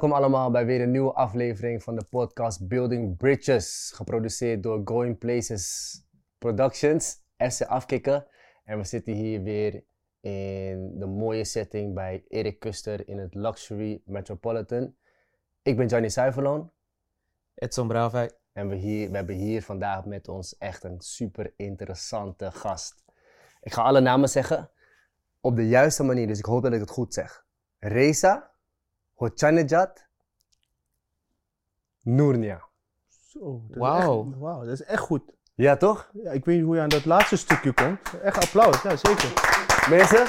Welkom allemaal bij weer een nieuwe aflevering van de podcast Building Bridges, geproduceerd door Going Places Productions, FC Afkikken. En we zitten hier weer in de mooie setting bij Erik Kuster in het Luxury Metropolitan. Ik ben Johnny Zuiverloon Edson Bravij. en we, hier, we hebben hier vandaag met ons echt een super interessante gast. Ik ga alle namen zeggen op de juiste manier, dus ik hoop dat ik het goed zeg. Reza Hochanejad Nournia. Zo, dat Wauw. Wauw, dat is echt goed. Ja, toch? Ja, ik weet niet hoe je aan dat laatste stukje komt. Echt applaus, ja zeker. Mensen,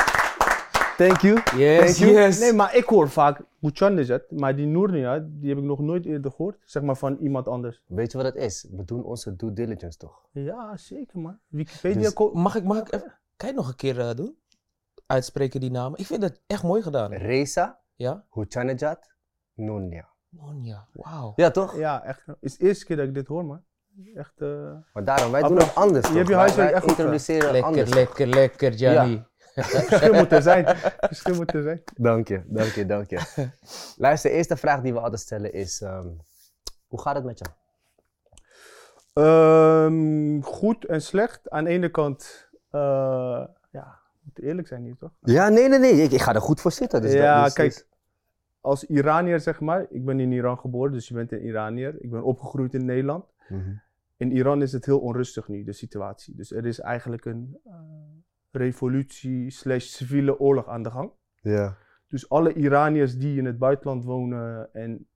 thank you. Yes, Thank you. yes. Nee, maar ik hoor vaak het, maar die Nournia, die heb ik nog nooit eerder gehoord. Zeg maar van iemand anders. Weet je wat het is? We doen onze due diligence toch? Ja, zeker man. Wikipedia Dus- ko- Mag ik, mag ik even, kan je nog een keer eh, doen? Uitspreken die namen. Ik vind het echt mooi gedaan. Reza Ja? Hochanejad Nournia. Nonja, wauw. Ja, toch? Ja, echt. Het is de eerste keer dat ik dit hoor man. Echt, eh, Maar daarom, wij doen het anders Je hebt je huiswerk echt introduceren Lekker, anders. lekker, lekker, Gianni. verschil moet er zijn. Verschil moet er zijn. Dank je, dank je, dank je. Luister, de eerste vraag die we altijd stellen is, ehm, hoe gaat het met je? Ehm, goed en slecht. Aan de ene kant, eh, ja, we moeten eerlijk zijn hier toch? Ja, nee, nee, nee, ik, ik ga er goed voor zitten. Dus ja, dat, dus- kijk, dus- als Iranier zeg maar, ik ben in Iran geboren, dus je bent een Iranier. Ik ben opgegroeid in Nederland. Mhm. In Iran is het heel onrustig nu, de situatie. Dus er is eigenlijk een eh, revolutie slash civiele oorlog aan de gang. Ja, Dus alle Iraniërs die in het buitenland wonen en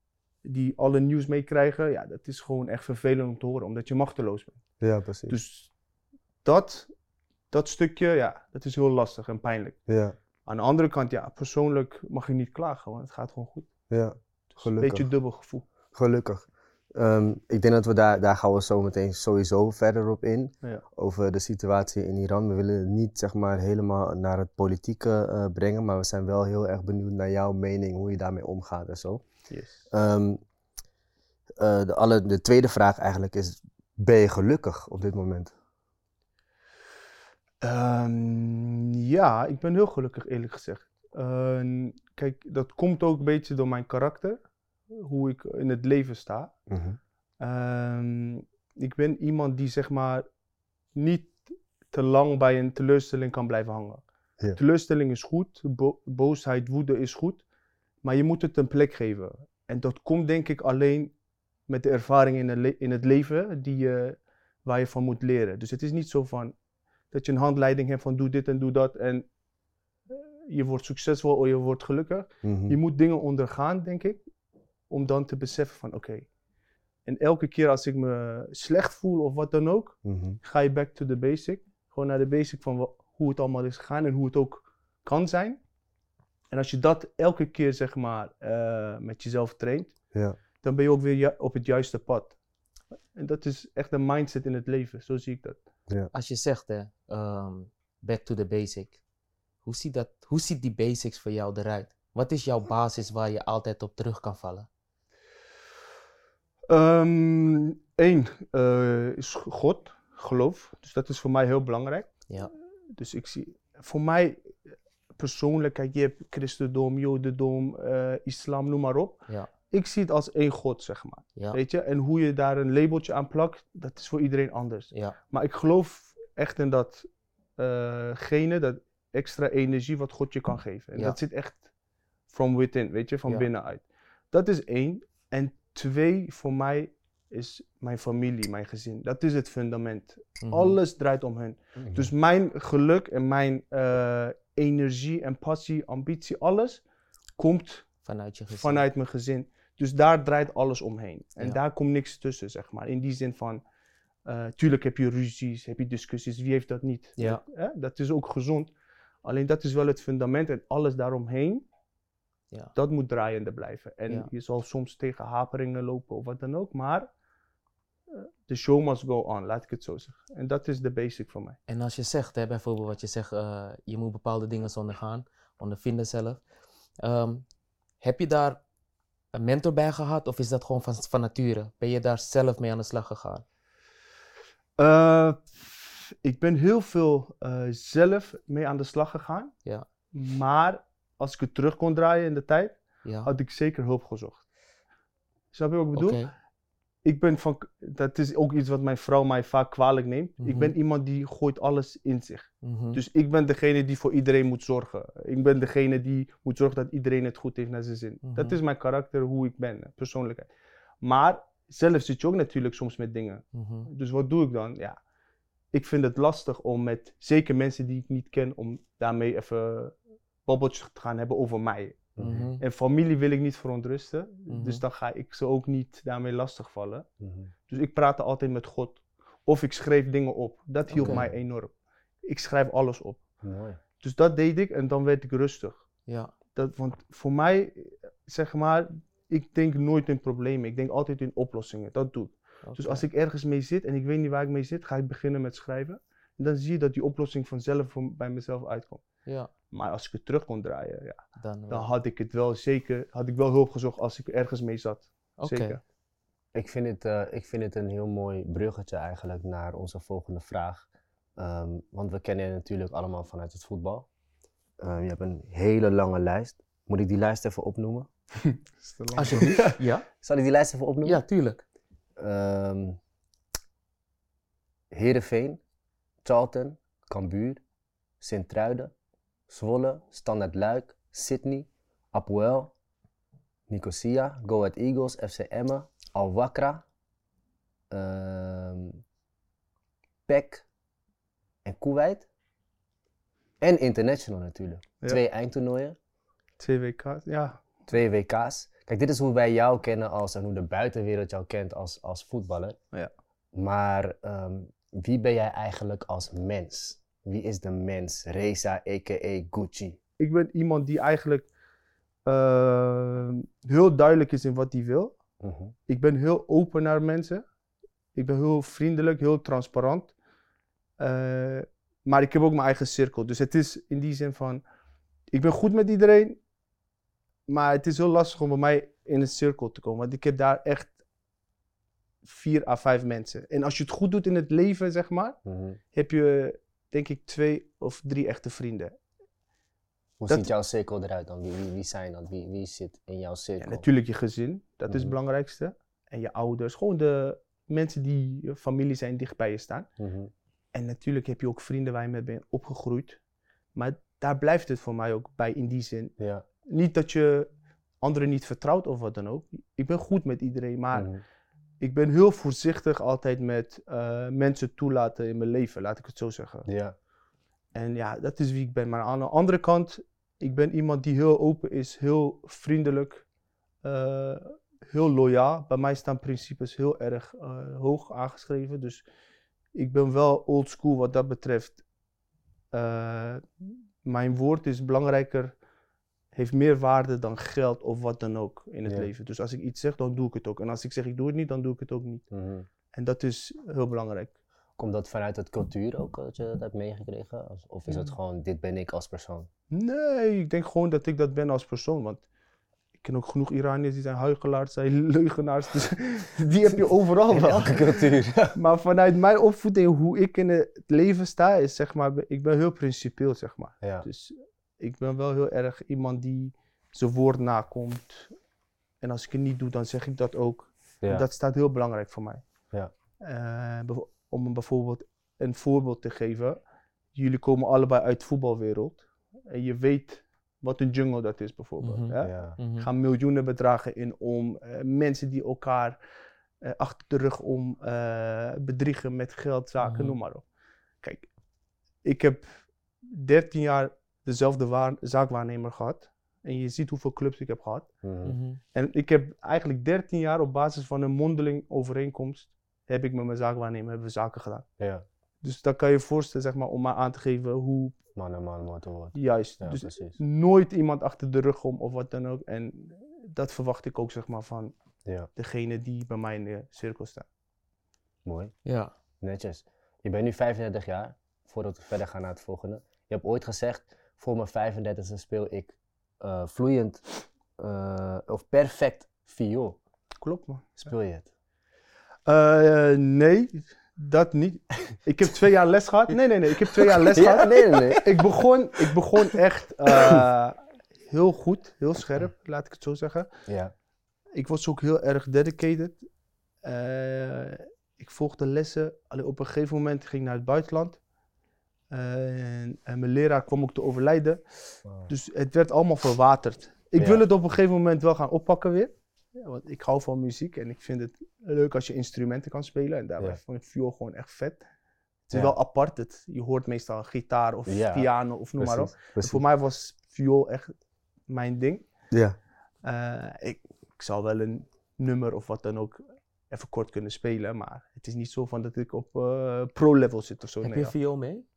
die alle nieuws meekrijgen, ja, dat is gewoon echt vervelend om te horen, omdat je machteloos bent. ja, precies. Dus dat, dat stukje, ja, dat is heel lastig en pijnlijk. ja, Aan de andere kant, ja, persoonlijk mag je niet klagen, want het gaat gewoon goed. ja, Gelukkig. Een beetje dubbel gevoel. gelukkig. Ehm, ik denk dat we daar, daar gaan we zo meteen sowieso verder op in. Ja. Over de situatie in Iran. We willen het niet zeg maar helemaal naar het politieke eh, brengen, maar we zijn wel heel erg benieuwd naar jouw mening, hoe je daarmee omgaat en zo. Yes. Ehm, eh, de, alle, de tweede vraag eigenlijk is, ben je gelukkig op dit moment? Ehm, ja, ik ben heel gelukkig eerlijk gezegd. Ehm, kijk, dat komt ook een beetje door mijn karakter, hoe ik in het leven sta. Mhm. Ehm, ik ben iemand die zeg maar niet te lang bij een teleurstelling kan blijven hangen. Ja. Teleurstelling is goed, bo- boosheid, woede is goed, maar je moet het een plek geven. En dat komt denk ik alleen met de ervaring in het, le- in het leven die je, waar je van moet leren. Dus het is niet zo van dat je een handleiding hebt van doe dit en doe dat en eh, je wordt succesvol of je wordt gelukkig. Mhm. Je moet dingen ondergaan, denk ik, om dan te beseffen van oké. En elke keer als ik me slecht voel of wat dan ook, Mhm. ga je back to the basic. Gewoon naar de basic van hoe het allemaal is gegaan en hoe het ook kan zijn. En als je dat elke keer zeg maar eh, met jezelf traint, Ja. dan ben je ook weer op het juiste pad. En dat is echt een mindset in het leven, zo zie ik dat. Als je zegt, hè, ehm, back to the basic. Hoe ziet, dat, hoe ziet die basics voor jou eruit? Wat is jouw basis waar je altijd op terug kan vallen? Eén eh, is God, geloof. Dus dat is voor mij heel belangrijk. Ja. Dus ik zie, voor mij eh, persoonlijk, kijk, je hebt christendom, jodendom, eh, islam, noem maar op. Ja. Ik zie het als één God, zeg maar. Ja, Weet je? En hoe je daar een labeltje aan plakt, dat is voor iedereen anders. ja, Maar ik geloof echt in dat eh, gene, dat extra energie wat God je kan geven. En Ja. dat zit echt from within, weet je, van binnenuit. Dat is één. En twee, voor mij is mijn familie, mijn gezin. Dat is het fundament. mhm, Alles draait om hen. Mhm. Dus mijn geluk en mijn eh, energie en passie, ambitie, alles komt vanuit je gezin. vanuit mijn gezin. Dus daar draait alles omheen. En Ja. daar komt niks tussen, zeg maar. In die zin van, eh, tuurlijk heb je ruzies, heb je discussies, wie heeft dat niet? Ja. Hè? Dat is ook gezond. Alleen dat is wel het fundament en alles daaromheen, Ja. dat moet draaiende blijven. En je zal soms tegen haperingen lopen of wat dan ook, maar eh, the show must go on, laat ik het zo zeggen. En dat is de basic voor mij. En als je zegt, hè, bijvoorbeeld wat je zegt, eh, je moet bepaalde dingen ondergaan, ondervinden zelf. Ehm, heb je daar een mentor bij gehad of is dat gewoon van, van nature? Ben je daar zelf mee aan de slag gegaan? Eh, ik ben heel veel eh, zelf mee aan de slag gegaan. Ja. Maar als ik het terug kon draaien in de tijd, Ja. had ik zeker hulp gezocht. Snap je wat ik bedoel? Ik ben van, dat is ook iets wat mijn vrouw mij vaak kwalijk neemt. Ik Mhm. ben iemand die gooit alles in zich. Mhm. Dus ik ben degene die voor iedereen moet zorgen. Ik ben degene die moet zorgen dat iedereen het goed heeft naar zijn zin. Dat Mhm. is mijn karakter, hoe ik ben, persoonlijkheid. Maar zelf zit je ook natuurlijk soms met dingen. Dus wat doe ik dan? Ja, ik vind het lastig om met, zeker mensen die ik niet ken, om daarmee even babbeltjes te gaan hebben over mij. Mhm. En familie wil ik niet verontrusten, Mhm. dus dan ga ik ze ook niet daarmee lastigvallen. Mhm. Dus ik praatte altijd met God. Of ik schreef dingen op. Dat hielp mij enorm. Ik schrijf alles op. Mooi. Dus dat deed ik en dan werd ik rustig. Ja. Dat, want voor mij, zeg maar, ik denk nooit in problemen. Ik denk altijd in oplossingen. Dat doe ik. Dus als ik ergens mee zit en ik weet niet waar ik mee zit, ga ik beginnen met schrijven. En dan zie je dat die oplossing vanzelf bij mezelf uitkomt. Ja, Maar als ik het terug kon draaien, ja, dan had ik het wel zeker, had ik wel hulp gezocht als ik ergens mee zat. Oké. Zeker. Ik vind, het, eh, ik vind het een heel mooi bruggetje eigenlijk naar onze volgende vraag. Ehm, want we kennen je natuurlijk allemaal vanuit het voetbal. Ehm, je hebt een hele lange lijst. Moet ik die lijst even opnoemen? Is te lang. Alsjeblieft. Ja? Zal ik die lijst even opnoemen? Ja, tuurlijk. Ehm Heerenveen, Charlton, Cambuur, Sint-Truiden, Zwolle, Standard Luik, Sydney, Apoel, Nicosia, Go Ahead Eagles, FC Emmen, Al Wakra, ehm PEC en Kuwait. En International natuurlijk. Ja. Twee eindtoernooien, Twee WK's, ja. twee WK's. Kijk, dit is hoe wij jou kennen als, en hoe de buitenwereld jou kent als, als voetballer. Ja. Maar ehm, wie ben jij eigenlijk als mens? Wie is de mens? Reza, a.k.a. Gucci. Ik ben iemand die eigenlijk eh, heel duidelijk is in wat hij wil. Mhm. Ik ben heel open naar mensen. Ik ben heel vriendelijk, heel transparant. Eh, maar ik heb ook mijn eigen cirkel. Dus het is in die zin van, ik ben goed met iedereen. Maar het is heel lastig om bij mij in een cirkel te komen. Want ik heb daar echt vier à vijf mensen. En als je het goed doet in het leven, zeg maar, Mhm. heb je denk ik twee of drie echte vrienden. Hoe Dat- ziet jouw cirkel eruit dan? Wie, wie, wie zijn dat? Wie, wie zit in jouw Ja, cirkel? natuurlijk je gezin, dat is het Mhm. belangrijkste. En je ouders, gewoon de mensen die je familie zijn, dicht bij je staan. Mhm. En natuurlijk heb je ook vrienden waar je mee bent opgegroeid. Maar daar blijft het voor mij ook bij in die zin. Ja. Niet dat je anderen niet vertrouwt of wat dan ook. Ik ben goed met iedereen, maar Mhm. Ik ben heel voorzichtig altijd met eh, mensen toelaten in mijn leven, laat ik het zo zeggen. ja. En ja, dat is wie ik ben. Maar aan de andere kant, ik ben iemand die heel open is, heel vriendelijk, eh, heel loyaal. Bij mij staan principes heel erg eh, hoog aangeschreven. Dus ik ben wel old school wat dat betreft. Mijn woord is belangrijker, heeft meer waarde dan geld of wat dan ook in het Ja. leven. Dus als ik iets zeg, dan doe ik het ook. En als ik zeg ik doe het niet, dan doe ik het ook niet. Mhm. En dat is heel belangrijk. Komt dat vanuit het cultuur ook, dat je dat hebt meegekregen? Of- Of is het Mm. gewoon, dit ben ik als persoon? Nee, ik denk gewoon dat ik dat ben als persoon. Want ik ken ook genoeg Iraniërs die zijn huigelaars, zijn leugenaars. Dus die heb je overal In wel. elke cultuur. Maar vanuit mijn opvoeding, hoe ik in het leven sta, is zeg maar, ik ben heel principieel, zeg maar. ja. Dus ik ben wel heel erg iemand die zijn woord nakomt. En als ik het niet doe, dan zeg ik dat ook. En ja. dat staat heel belangrijk voor mij. Ja. Eh, bev- om een bijvoorbeeld een voorbeeld te geven. Jullie komen allebei uit de voetbalwereld. En je weet wat een jungle dat is bijvoorbeeld. Hè? ja. Mhm. Er gaan miljoenen bedragen in om. eh, mensen die elkaar eh, achter de rug om eh, bedriegen met geld, zaken, Mhm. noem maar op. Kijk, ik heb 13 jaar dezelfde waar- zaakwaarnemer gehad. En je ziet hoeveel clubs ik heb gehad. Mhm. Mhm. En ik heb eigenlijk 13 jaar op basis van een mondeling overeenkomst, heb ik met mijn zaakwaarnemer hebben we zaken gedaan. ja. Dus dan kan je je voorstellen, zeg maar, om maar aan te geven hoe Man en man, woord en woord. juist. Ja, dus precies. nooit iemand achter de rug om of wat dan ook. En dat verwacht ik ook, zeg maar, van Ja, degene die bij mij in de cirkel staan. mooi. Ja. Netjes. Je bent nu 35 jaar, voordat we verder gaan naar het volgende. Je hebt ooit gezegd, voor mijn 35e speel ik eh, vloeiend eh, of perfect viool. Klopt, man. Speel je het? Eh, nee, dat niet. Ik heb twee jaar les gehad. Nee, nee, nee. Ik heb twee jaar les Ja, gehad. nee, nee, nee. Ik begon, ik begon echt heel goed, heel scherp, laat ik het zo zeggen. Ja. Ik was ook heel erg dedicated. Ik volgde lessen. Alleen op een gegeven moment ging ik naar het buitenland. En, en mijn leraar kwam ook te overlijden. Wow. Dus het werd allemaal verwaterd. Ik Ja. wil het op een gegeven moment wel gaan oppakken weer. Ja, want ik hou van muziek en ik vind het leuk als je instrumenten kan spelen. En daarbij Ja. vond ik viool gewoon echt vet. Het is wel apart. Het, je hoort meestal gitaar of piano of noem maar op. Precies, voor mij was viool echt mijn ding. Ja. Eh, ik, ik zou wel een nummer of wat dan ook even kort kunnen spelen. Maar het is niet zo van dat ik op eh, pro-level zit of zo. Heb Nee, je viool mee?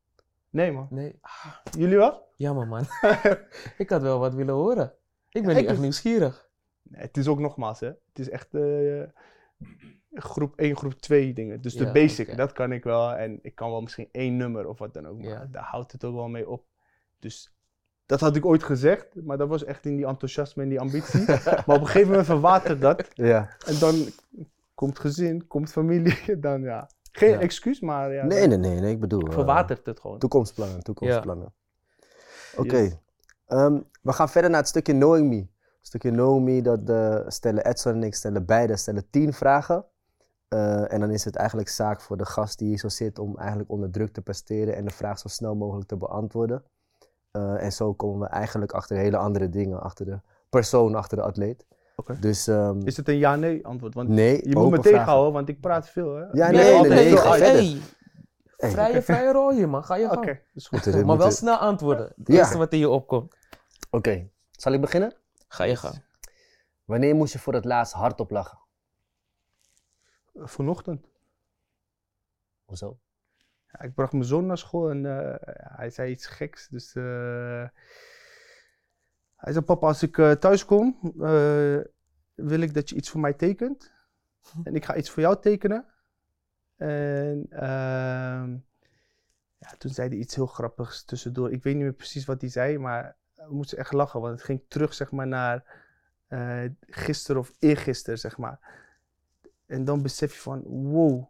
Nee man. Nee. Ah, Jullie wel? jammer man. ik had wel wat willen horen. Ik ben nu echt dus- nieuwsgierig. Nee, het is ook nogmaals, hè. Het is echt eh, groep 1, groep 2 dingen. Dus de Ja, basic, dat kan ik wel. En ik kan wel misschien één nummer of wat dan ook. Maar Ja. daar houdt het ook wel mee op. Dus dat had ik ooit gezegd. Maar dat was echt in die enthousiasme en die ambitie. maar op een gegeven moment verwatert dat. Ja. En dan komt gezin, komt familie. Dan ja, geen Ja. excuus, maar ja, Nee, nee, nee, nee, ik bedoel. eh, verwatert het gewoon. Toekomstplannen, toekomstplannen. Oké. Yes. Ehm, we gaan verder naar het stukje Knowing Me. Het stukje Knowing Me, dat eh, stellen Edson en ik stellen beide stellen tien vragen. Eh, en dan is het eigenlijk zaak voor de gast die hier zo zit om eigenlijk onder druk te presteren en de vraag zo snel mogelijk te beantwoorden. Eh, en zo komen we eigenlijk achter hele andere dingen, achter de persoon, achter de atleet. Oké. Dus ehm, Is het een ja-nee antwoord? Want nee, je moet me vragen. tegenhouden, want ik praat veel. Hè? Ja, nee, nee, nee, ga hey, Hey, vrije, vrije rol hier man. Ga je gang. Oké, dat is goed. Maar wel snel antwoorden. Het Ja. eerste wat in je opkomt. Oké, zal ik beginnen? Ga je gang. Wanneer moest je voor het laatst hardop lachen? Vanochtend. Hoezo? Ja, ik bracht mijn zoon naar school en eh, hij zei iets geks. Dus eh, hij zei: Papa, als ik eh, thuis kom, eh, wil ik dat je iets voor mij tekent. En ik ga iets voor jou tekenen. En ehm, ja, toen zei hij iets heel grappigs tussendoor. Ik weet niet meer precies wat hij zei, maar we moesten echt lachen. Want het ging terug zeg maar, naar eh gisteren of eergisteren, zeg maar. En dan besef je van, wow,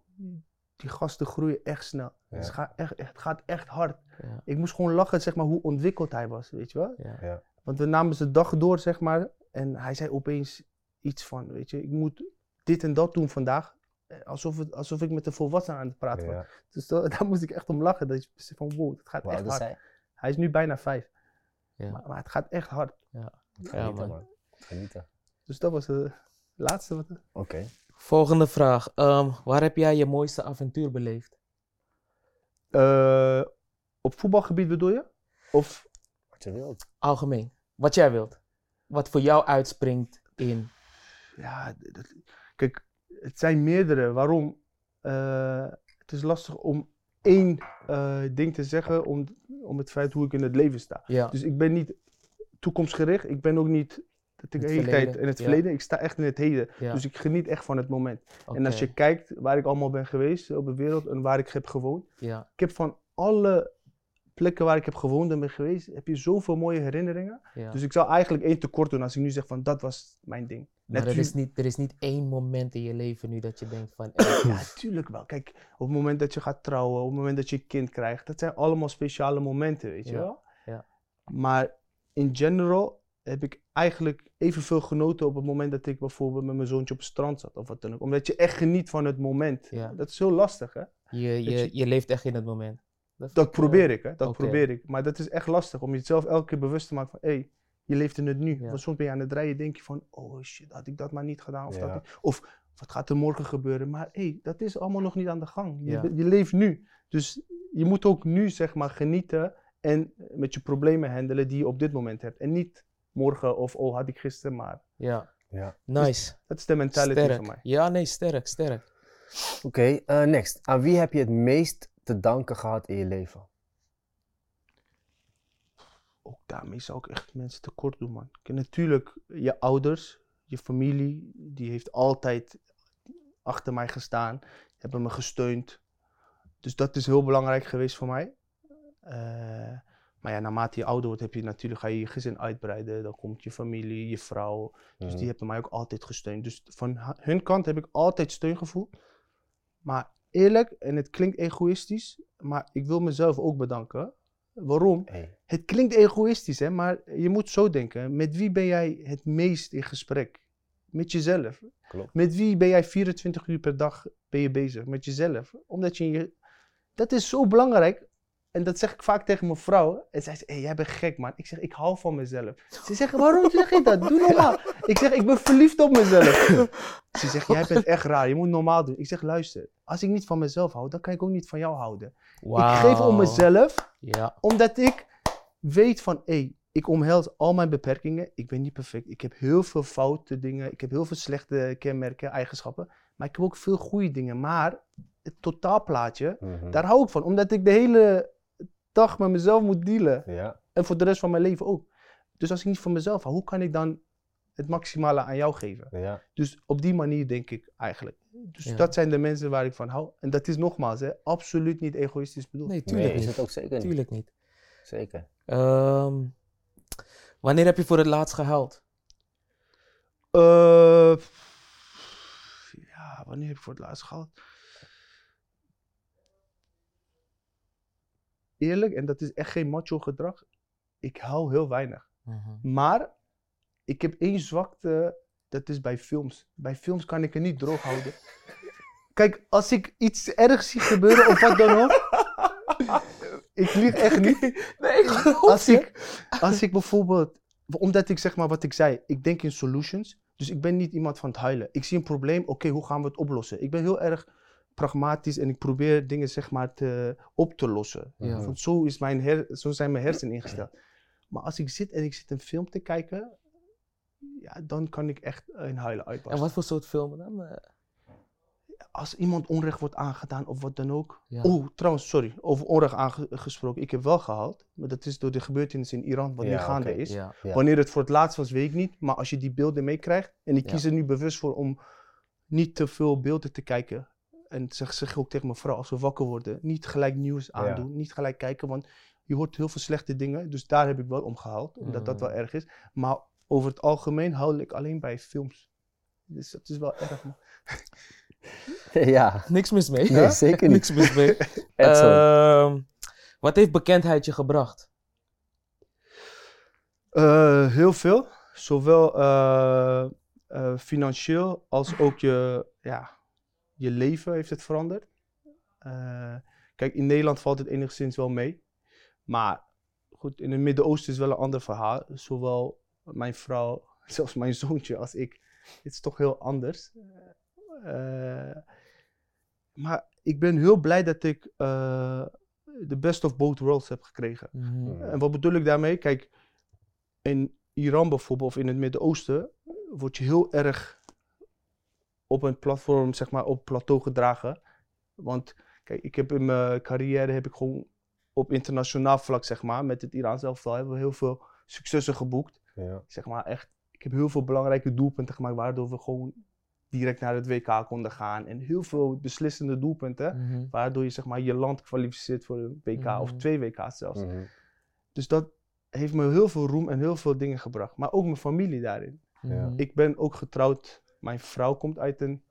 die gasten groeien echt snel. Ja. Het, gaat echt, het gaat echt hard. Ja. Ik moest gewoon lachen, zeg maar, hoe ontwikkeld hij was, weet je wel? Ja. Ja. Want we namen zijn dag door, zeg maar. En hij zei opeens iets van, weet je, ik moet dit en dat doen vandaag. Eh, Alsof, het, alsof ik met een volwassene aan het praten was. Ja. Dus da- daar moest ik echt om lachen. Dat je beseft van, wow, het gaat echt hard. hij? Hij is nu bijna vijf. Ja. Maar, maar het gaat echt hard. Genieten, man. man. Genieten. Dus dat was de laatste. Wat, Oké. Volgende vraag. Ehm, waar heb jij je mooiste avontuur beleefd? Eh, op voetbalgebied bedoel je? Of Wat je wilt. Algemeen. Wat jij wilt. Wat voor jou uitspringt in. Ja, dat- kijk, het zijn meerdere. Waarom? Eh, het is lastig om één eh, ding te zeggen om, om het feit hoe ik in het leven sta. Ja. Dus ik ben niet toekomstgericht. Ik ben ook niet dat ik de hele tijd in het ja. verleden. Ik sta echt in het heden. ja. Dus ik geniet echt van het moment. En als je kijkt waar ik allemaal ben geweest op de wereld en waar ik heb gewoond. Ja. Ik heb van alle plekken waar ik heb gewoond en ben geweest, heb je zoveel mooie herinneringen. ja. Dus ik zou eigenlijk één tekort doen als ik nu zeg van dat was mijn ding. maar er is, niet, er is niet één moment in je leven nu dat je denkt van. eh, Ja, tuurlijk wel. Kijk, op het moment dat je gaat trouwen, op het moment dat je een kind krijgt, dat zijn allemaal speciale momenten, weet je Ja, wel? ja. Maar in general heb ik eigenlijk evenveel genoten op het moment dat ik bijvoorbeeld met mijn zoontje op het strand zat of wat dan ook. Omdat je echt geniet van het moment. Ja. Dat is heel lastig, hè? je, je, je- je leeft echt in het moment. Dat eh, probeer ik, hè? Dat probeer ik. Maar dat is echt lastig om jezelf elke keer bewust te maken van, hé, hey, je leeft in het nu. Ja. Want soms ben je aan het rijden, denk je van, oh shit, had ik dat maar niet gedaan. Of, Ja. dat niet- of wat gaat er morgen gebeuren? Maar hé, hey, dat is allemaal nog niet aan de gang. Je, Ja. je leeft nu. Dus je moet ook nu, zeg maar, genieten en met je problemen handelen die je op dit moment hebt. En niet morgen of, oh, had ik gisteren maar. Ja. Ja. Nice. Dat is de mentality Sterk. van mij. Ja, nee, sterk, sterk. Oké, eh, next. Aan wie heb je het meest te danken gehad in je leven? ook daarmee zou ik echt mensen tekort doen, man. Natuurlijk, je ouders, je familie, die heeft altijd achter mij gestaan, hebben me gesteund. Dus dat is heel belangrijk geweest voor mij. Eh, maar ja, naarmate je ouder wordt, heb je natuurlijk, ga je je gezin uitbreiden. Dan komt je familie, je vrouw. Dus Mhm. die hebben mij ook altijd gesteund. Dus van hun kant heb ik altijd steun gevoeld. Maar eerlijk, en het klinkt egoïstisch, maar ik wil mezelf ook bedanken. Waarom? Hey. Het klinkt egoïstisch, hè, maar je moet zo denken. Met wie ben jij het meest in gesprek? Met jezelf. Klopt. Met wie ben jij 24 uur per dag ben je bezig? Met jezelf. Omdat je, je... Dat is zo belangrijk. En dat zeg ik vaak tegen mijn vrouw. En zij zegt, hey, jij bent gek man. Ik zeg, ik hou van mezelf. Ze zegt, waarom zeg je dat? Doe normaal. Ik zeg, ik ben verliefd op mezelf. Ze zegt, jij bent echt raar. Je moet normaal doen. Ik zeg, luister. Als ik niet van mezelf hou, dan kan ik ook niet van jou houden. Ik geef om mezelf Ja. omdat ik weet van, hé, ik omhels al mijn beperkingen. Ik ben niet perfect. Ik heb heel veel foute dingen. Ik heb heel veel slechte kenmerken, eigenschappen. Maar ik heb ook veel goede dingen. Maar het totaalplaatje, Mhm. daar hou ik van. Omdat ik de hele dag met mezelf moet dealen. Ja, En voor de rest van mijn leven ook. Dus als ik niet van mezelf hou, hoe kan ik dan het maximale aan jou geven? ja. Dus op die manier denk ik eigenlijk. Dus Ja. dat zijn de mensen waar ik van hou. En dat is nogmaals, hè, absoluut niet egoïstisch bedoeld. Nee, tuurlijk Nee, is niet. het ook zeker niet. Tuurlijk niet. Zeker. Ehm, wanneer heb je voor het laatst gehuild? Eh, ja, wanneer heb ik voor het laatst gehad? Eerlijk, en dat is echt geen macho gedrag. Ik hou heel weinig. Mhm. Maar ik heb één zwakte, dat is bij films. Bij films kan ik het niet droog houden. Kijk, als ik iets ergs zie gebeuren of wat dan ook. ik lieg echt niet. Nee, ik Als ik, als ik bijvoorbeeld, omdat ik zeg maar wat ik zei, ik denk in solutions. Dus ik ben niet iemand van het huilen. Ik zie een probleem, oké, hoe gaan we het oplossen? Ik ben heel erg pragmatisch en ik probeer dingen zeg maar te, op te lossen. Ja. Want zo, is mijn her, zo zijn mijn hersenen ingesteld. Maar als ik zit en ik zit een film te kijken, ja, dan kan ik echt in huilen En uitbarsten. wat voor soort filmen dan? Eh, Als iemand onrecht wordt aangedaan of wat dan ook. Ja. Oh, trouwens, sorry, over onrecht aangesproken. Ik heb wel gehaald, maar dat is door de gebeurtenissen in Iran, wat nu Ja, gaande oké. is. Ja. Wanneer het voor het laatst was, weet ik niet. Maar als je die beelden meekrijgt. En ik kies er nu bewust voor om niet te veel beelden te kijken. En zeg, zeg ook tegen mijn vrouw, als we wakker worden, niet gelijk nieuws aandoen. Niet gelijk kijken, want je hoort heel veel slechte dingen. Dus daar heb ik wel om gehaald, omdat dat wel Mm. erg is. Maar over het algemeen hou ik alleen bij films. Dus dat is wel erg. man. ja. Niks mis mee. Nee, zeker niet. Niks mis mee. Ehm, wat heeft bekendheid je gebracht? Eh, heel veel. Zowel eh, eh, financieel als ook je, ja, je leven heeft het veranderd. Eh, kijk, in Nederland valt het enigszins wel mee. Maar goed, in het Midden-Oosten is wel een ander verhaal. Zowel mijn vrouw, zelfs mijn zoontje als ik. Het is toch heel anders. Eh, maar ik ben heel blij dat ik eh, de best of both worlds heb gekregen. Mhm. En wat bedoel ik daarmee? Kijk, in Iran bijvoorbeeld, of in het Midden-Oosten, word je heel erg op een platform, zeg maar, op plateau gedragen. Want, kijk, ik heb in mijn carrière, heb ik gewoon op internationaal vlak, zeg maar, met het Iraans elftal, hebben we heel veel successen geboekt. Ja. Zeg maar, echt, ik heb heel veel belangrijke doelpunten gemaakt, waardoor we gewoon direct naar het WK konden gaan. En heel veel beslissende doelpunten, Mhm. waardoor je, zeg maar, je land kwalificeert voor een WK, of Mhm. twee WK's zelfs. Mhm. Dus dat heeft me heel veel roem en heel veel dingen gebracht. Maar ook mijn familie daarin. Ja. Ik ben ook getrouwd. Mijn vrouw komt uit een,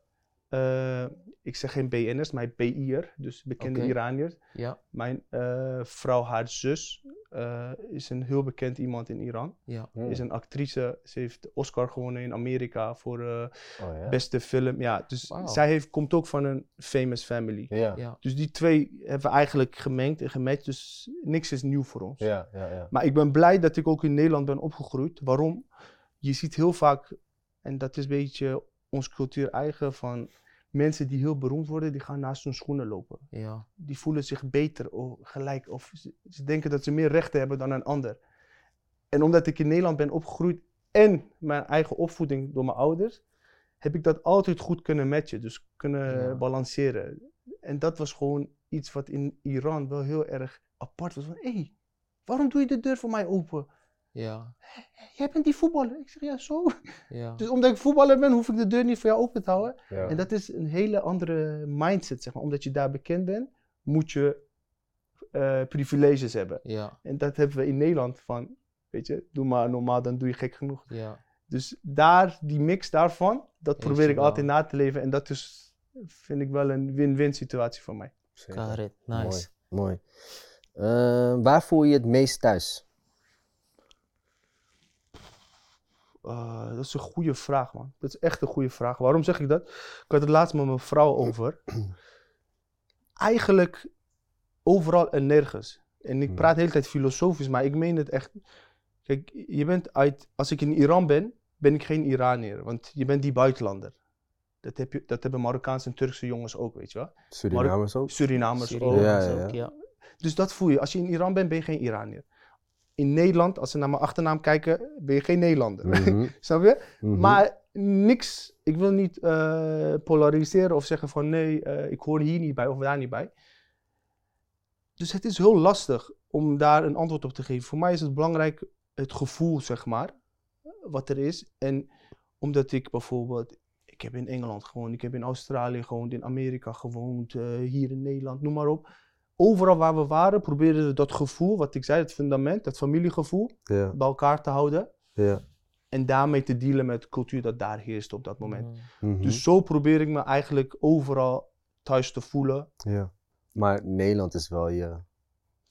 eh, ik zeg geen BN'ers, maar BI'er, dus bekende. Iraniërs. Ja, Mijn eh, vrouw, haar zus, eh, is een heel bekend iemand in Iran. ja. Mhm. Is een actrice. Ze heeft Oscar gewonnen in Amerika voor eh, Oh, ja. beste film. Ja, dus zij heeft, komt ook van een famous family. Ja. ja. Dus die twee hebben we eigenlijk gemengd en gematcht. Dus niks is nieuw voor ons. Ja, ja, ja. Maar ik ben blij dat ik ook in Nederland ben opgegroeid. Waarom? Je ziet heel vaak, en dat is een beetje ons cultuur eigen, van mensen die heel beroemd worden, die gaan naast hun schoenen lopen. ja. Die voelen zich beter of gelijk, of ze, ze denken dat ze meer rechten hebben dan een ander. En omdat ik in Nederland ben opgegroeid en mijn eigen opvoeding door mijn ouders, heb ik dat altijd goed kunnen matchen, dus kunnen Ja. balanceren. En dat was gewoon iets wat in Iran wel heel erg apart was. Van, hé, hey, waarom doe je de deur voor mij open? Ja, Jij bent die voetballer. Ik zeg, ja, zo. ja. Dus omdat ik voetballer ben, hoef ik de deur niet voor jou open te houden. ja. En dat is een hele andere mindset, zeg maar. Omdat je daar bekend bent, moet je eh, privileges hebben. Ja, En dat hebben we in Nederland van, weet je, doe maar normaal, dan doe je gek genoeg. ja. Dus daar, die mix daarvan, dat probeer ik wel. altijd na te leven. En dat is, vind ik wel een win-win situatie voor mij. Karit, nice. Mooi. Mooi. Eh, waar voel je je het meest thuis? Uh, dat is een goede vraag, man. Dat is echt een goede vraag. Waarom zeg ik dat? Ik had het laatst met mijn vrouw over. Eigenlijk overal en nergens. En ik Hmm. praat de hele tijd filosofisch, maar ik meen het echt. Kijk, je bent uit. Als ik in Iran ben, ben ik geen Iranier. Want je bent die buitenlander. Dat, heb je, dat hebben Marokkaanse en Turkse jongens ook, weet je wel. Surinamers ook? Surinamers ook. Surinamers Ja, ja, ook, ja. ja. Dus dat voel je. Als je in Iran bent, ben je geen Iranier. In Nederland, als ze naar mijn achternaam kijken, ben je geen Nederlander. Mhm, Snap je? mhm. Maar niks, ik wil niet eh, polariseren of zeggen van nee, eh, ik hoor hier niet bij of daar niet bij. Dus het is heel lastig om daar een antwoord op te geven. Voor mij is het belangrijk het gevoel, zeg maar, wat er is. En omdat ik bijvoorbeeld, ik heb in Engeland gewoond, ik heb in Australië gewoond, in Amerika gewoond, eh, hier in Nederland, noem maar op. Overal waar we waren, probeerden we dat gevoel, wat ik zei, het fundament, dat familiegevoel, Ja, bij elkaar te houden. ja. En daarmee te dealen met de cultuur dat daar heerst op dat moment. Mm. mhm, Dus zo probeer ik me eigenlijk overal thuis te voelen. ja. Maar Nederland is wel je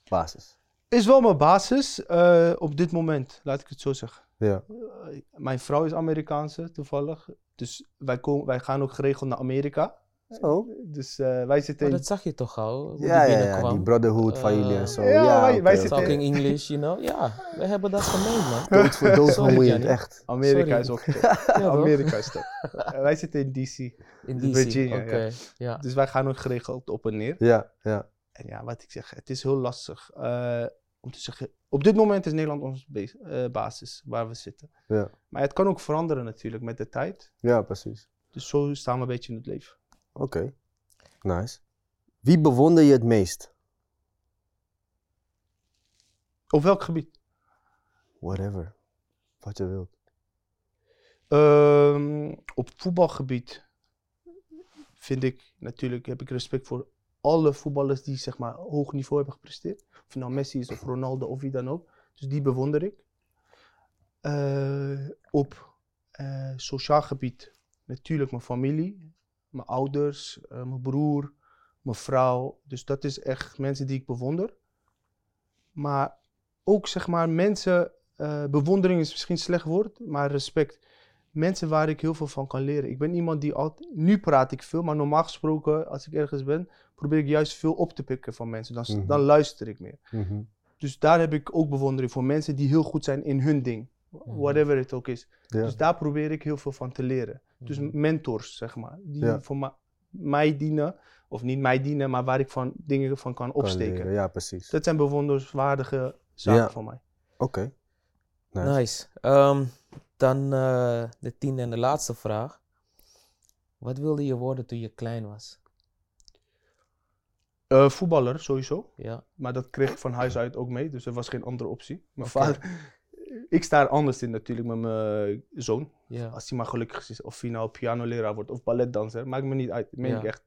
basis. Is wel mijn basis eh, op dit moment, laat ik het zo zeggen. Ja. Eh, mijn vrouw is Amerikaanse toevallig. Dus wij, komen, wij gaan ook geregeld naar Amerika. Zo? Dus eh, wij zitten Maar in... dat zag je toch al? Hoe Ja, die ja, ja, binnenkwam. die brotherhood van jullie en Eh, zo. ja, Ja, wij- wij oké, zitten-. Talking English, you know? Ja, we hebben dat gemeen, man. Dood voor dood vermoeiend, echt. Amerika sorry. is ook. Ja? Amerika is top. Eh, wij zitten in DC. In DC, Virginia, oké. ja. Ja. Dus wij gaan ook geregeld op en neer. Ja, ja. En ja, wat ik zeg, het is heel lastig eh, om te zeggen. Op dit moment is Nederland onze bas- basis waar we zitten. Ja. Maar het kan ook veranderen natuurlijk met de tijd. Ja, precies. Dus zo staan we een beetje in het leven. Oké. Nice. Wie bewonder je het meest? Op welk gebied? Whatever. Wat je wilt. Ehm, op voetbalgebied vind ik natuurlijk, heb ik respect voor alle voetballers die zeg maar hoog niveau hebben gepresteerd. Of nou Messi is of Ronaldo of wie dan ook. Dus die bewonder ik. Eh, op eh, sociaal gebied natuurlijk mijn familie, mijn ouders, eh, mijn broer, mijn vrouw. Dus dat is echt mensen die ik bewonder. Maar ook zeg maar mensen, eh, bewondering is misschien een slecht woord, maar respect. Mensen waar ik heel veel van kan leren. Ik ben iemand die altijd, nu praat ik veel, maar normaal gesproken als ik ergens ben, probeer ik juist veel op te pikken van mensen. Dan, Mhm. dan luister ik meer. Mhm. Dus daar heb ik ook bewondering voor mensen die heel goed zijn in hun ding. Whatever het ook is. Ja. Dus daar probeer ik heel veel van te leren. Dus Mhm. mentors, zeg maar. Die Ja. voor mij dienen. Of niet mij dienen, maar waar ik van dingen van kan Kan opsteken. leren, Ja, precies. Dat zijn bewonderenswaardige zaken Ja. voor mij. Oké. Nice. Nice. Ehm, dan eh, de tiende en de laatste vraag. Wat wilde je worden toen je klein was? Eh, voetballer sowieso. Ja. Maar dat kreeg ik van huis uit ook mee. Dus er was geen andere optie. Mijn vader... Ik sta er anders in natuurlijk met mijn zoon. Ja. Als hij maar gelukkig is. Of hij nou pianoleraar wordt of balletdanser. Maakt me niet uit. Dat meen Ja. ik echt.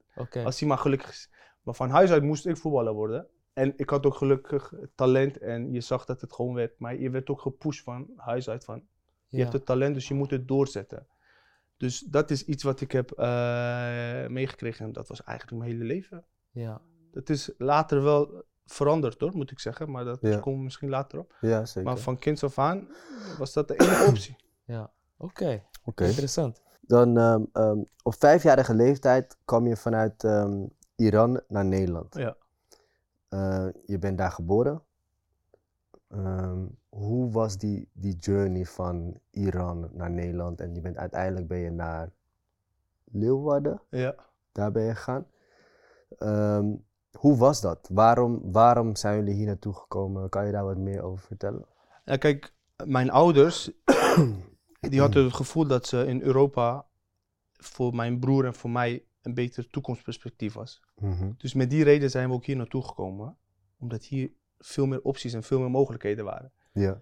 Als hij maar gelukkig is. Maar van huis uit moest ik voetballer worden. En ik had ook gelukkig talent en je zag dat het gewoon werd. Maar je werd ook gepusht van huis uit van je Ja. hebt het talent, dus je moet het doorzetten. Dus dat is iets wat ik heb eh, meegekregen en dat was eigenlijk mijn hele leven. Ja. Dat is later wel veranderd hoor, moet ik zeggen. Maar dat Ja. komen we misschien later op. Ja, zeker. Maar van kinds af aan was dat de enige optie. Ja. Oké. Oké. Interessant. Dan ehm, ehm, op vijfjarige leeftijd kwam je vanuit ehm, Iran naar Nederland. Ja. Eh, je bent daar geboren. Ehm, hoe was die, die journey van Iran naar Nederland? En je bent uiteindelijk ben je naar Leeuwarden, Ja. daar ben je gegaan. Ehm, hoe was dat? Waarom, waarom zijn jullie hier naartoe gekomen? Kan je daar wat meer over vertellen? Ja, kijk, mijn ouders, die hadden het gevoel dat ze in Europa voor mijn broer en voor mij een beter toekomstperspectief was. Mhm. Dus met die reden zijn we ook hier naartoe gekomen. Omdat hier veel meer opties en veel meer mogelijkheden waren. Ja.